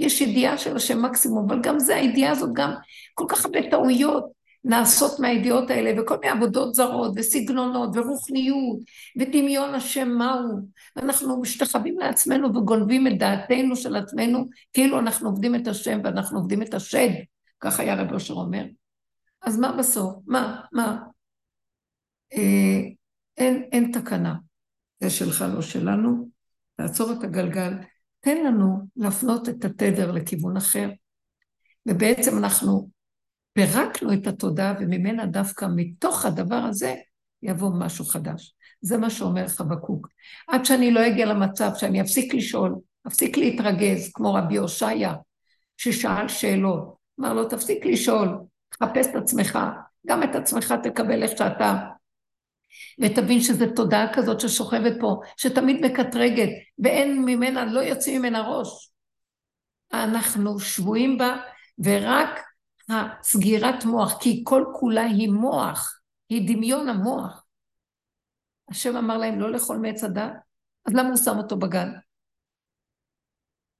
יש ידיעה של השם מקסימום, אבל גם זה, הידיעה הזאת גם כל כך הרבה טעויות, נעשות מהידיעות האלה, וכל מיני עבודות זרות, וסגנונות, ורוחניות, ודמיון השם מהו. אנחנו משתחווים לעצמנו וגונבים את דעתנו של עצמנו, כאילו אנחנו עובדים את השם ואנחנו עובדים את השד. כך היה רב אושר אומר. אז מה בסוף? מה? מה? אה, אין, אין תקנה. זה שלך, לא שלנו. תעצור את הגלגל. תן לנו להפנות את התדר לכיוון אחר. ובעצם אנחנו פירקנו את התודעה, וממנה דווקא מתוך הדבר הזה יבוא משהו חדש. זה מה שאומר חבקוק. עד שאני לא אגיע למצב שאני אפסיק לשאול, אפסיק להתרגז, כמו רבי הושעיה, ששאל שאלות. אמר לו, תפסיק לשאול, תחפש את עצמך, גם את עצמך תקבל איך שאתה. ותבין שזו תודעה כזאת ששוכבת פה, שתמיד מקטרגת, ואין ממנה, לא יוצאים ממנה ראש. אנחנו שבויים בה, ורק הסגירת מוח, כי כל כולה היא מוח, היא דמיון המוח. השם אמר להם לא לאכול מעץ הדת, אז למה הוא שם אותו בגן?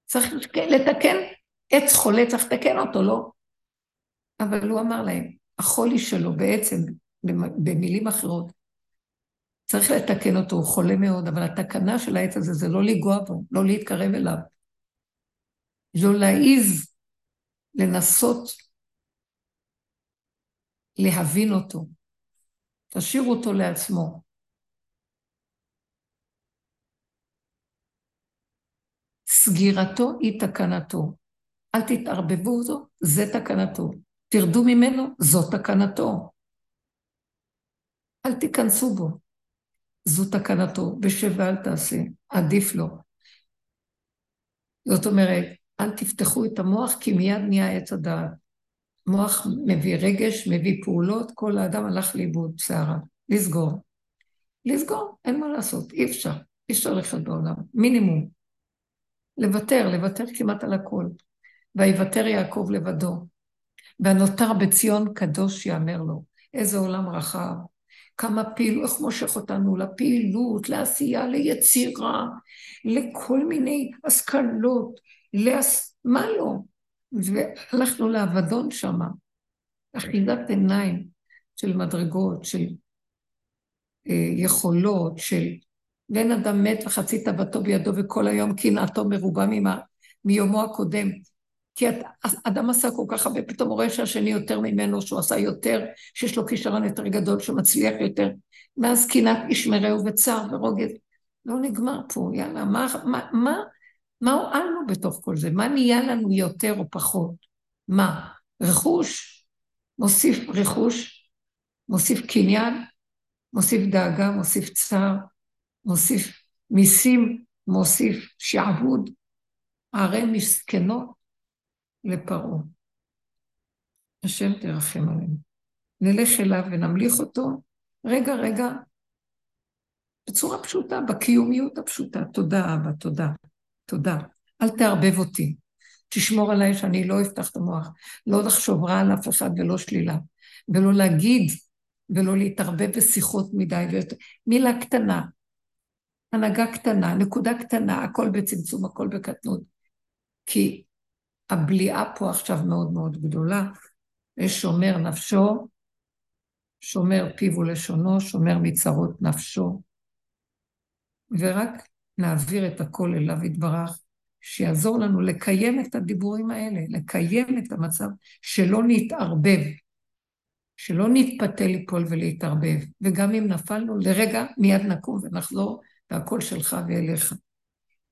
צריך לתקן, עץ חולה צריך לתקן אותו, לא? אבל הוא אמר להם, החולי שלו בעצם, במילים אחרות, צריך לתקן אותו, הוא חולה מאוד, אבל התקנה של העץ הזה זה לא לנגוע בו, לא להתקרב אליו. לא להעיז לנסות להבין אותו. תשאירו אותו לעצמו. סגירתו היא תקנתו. אל תתערבבו אותו, זה תקנתו. תרדו ממנו, זו תקנתו. אל תיכנסו בו, זו תקנתו. בשב ואל תעשה, עדיף לו. זאת אומרת, אל תפתחו את המוח, כי מיד נהיה עץ הדעת. מוח מביא רגש, מביא פעולות, כל האדם הלך לאיבוד שערה. לסגור. לסגור, אין מה לעשות, אי אפשר. אי אפשר לחיות בעולם, מינימום. לוותר, לוותר כמעט על הכל. ויוותר יעקב לבדו. והנותר בציון קדוש יאמר לו. איזה עולם רחב. כמה פעילות, איך מושך אותנו לפעילות, לעשייה, ליצירה, לכל מיני השכלות, להס... מה לא? והלכנו לאבדון שמה, אחיזת עיניים של מדרגות, של אה, יכולות, של בן אדם מת וחצי תאוותו בידו וכל היום קנאתו מרובה ממה, מיומו הקודם. כי אדם עשה כל כך הרבה, פתאום רואה שהשני יותר ממנו, שהוא עשה יותר, שיש לו כישרון יותר גדול, שהוא מצליח יותר. מאז קנאת ישמרהו וצער ורוגז. לא נגמר פה, יאללה, מה, מה, מה, מה הועלנו בתוך כל זה? מה נהיה לנו יותר או פחות? מה? רכוש? מוסיף רכוש, מוסיף קניין, מוסיף דאגה, מוסיף צער, מוסיף מיסים, מוסיף שעבוד, ערי מסכנות לפרעה. השם תרחם עלינו. נלך אליו ונמליך אותו, רגע, רגע, בצורה פשוטה, בקיומיות הפשוטה. תודה, אבא, תודה. תודה. אל תערבב אותי. תשמור עליי שאני לא אפתח את המוח. לא לחשוב רע על אף אחד ולא שלילה. ולא להגיד ולא להתערבב בשיחות מדי. ויותר. מילה קטנה, הנהגה קטנה, נקודה קטנה, הכל בצמצום, הכל בקטנות. כי הבליעה פה עכשיו מאוד מאוד גדולה. יש שומר נפשו, שומר פיו ולשונו, שומר מצרות נפשו. ורק נעביר את הכל אליו יתברך, שיעזור לנו לקיים את הדיבורים האלה, לקיים את המצב, שלא נתערבב, שלא נתפתה ליפול ולהתערבב, וגם אם נפלנו, לרגע מיד נקום ונחזור, והכל שלך ואליך.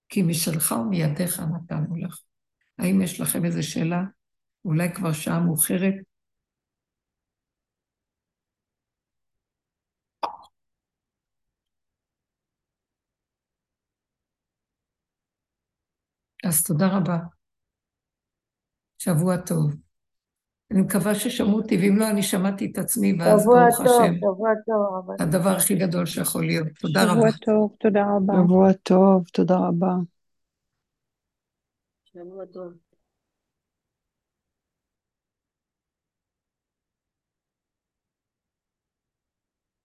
כי משלך ומידיך נתנו לך. האם יש לכם איזו שאלה? אולי כבר שעה מאוחרת? אז תודה רבה. שבוע טוב. אני מקווה ששמעו אותי, ואם לא, אני שמעתי את עצמי, ואז ברוך השם. שבוע טוב, שבוע טוב. הדבר הכי גדול שיכול להיות. תודה רבה. שבוע טוב, תודה רבה. שבוע טוב, תודה רבה. שבוע טוב.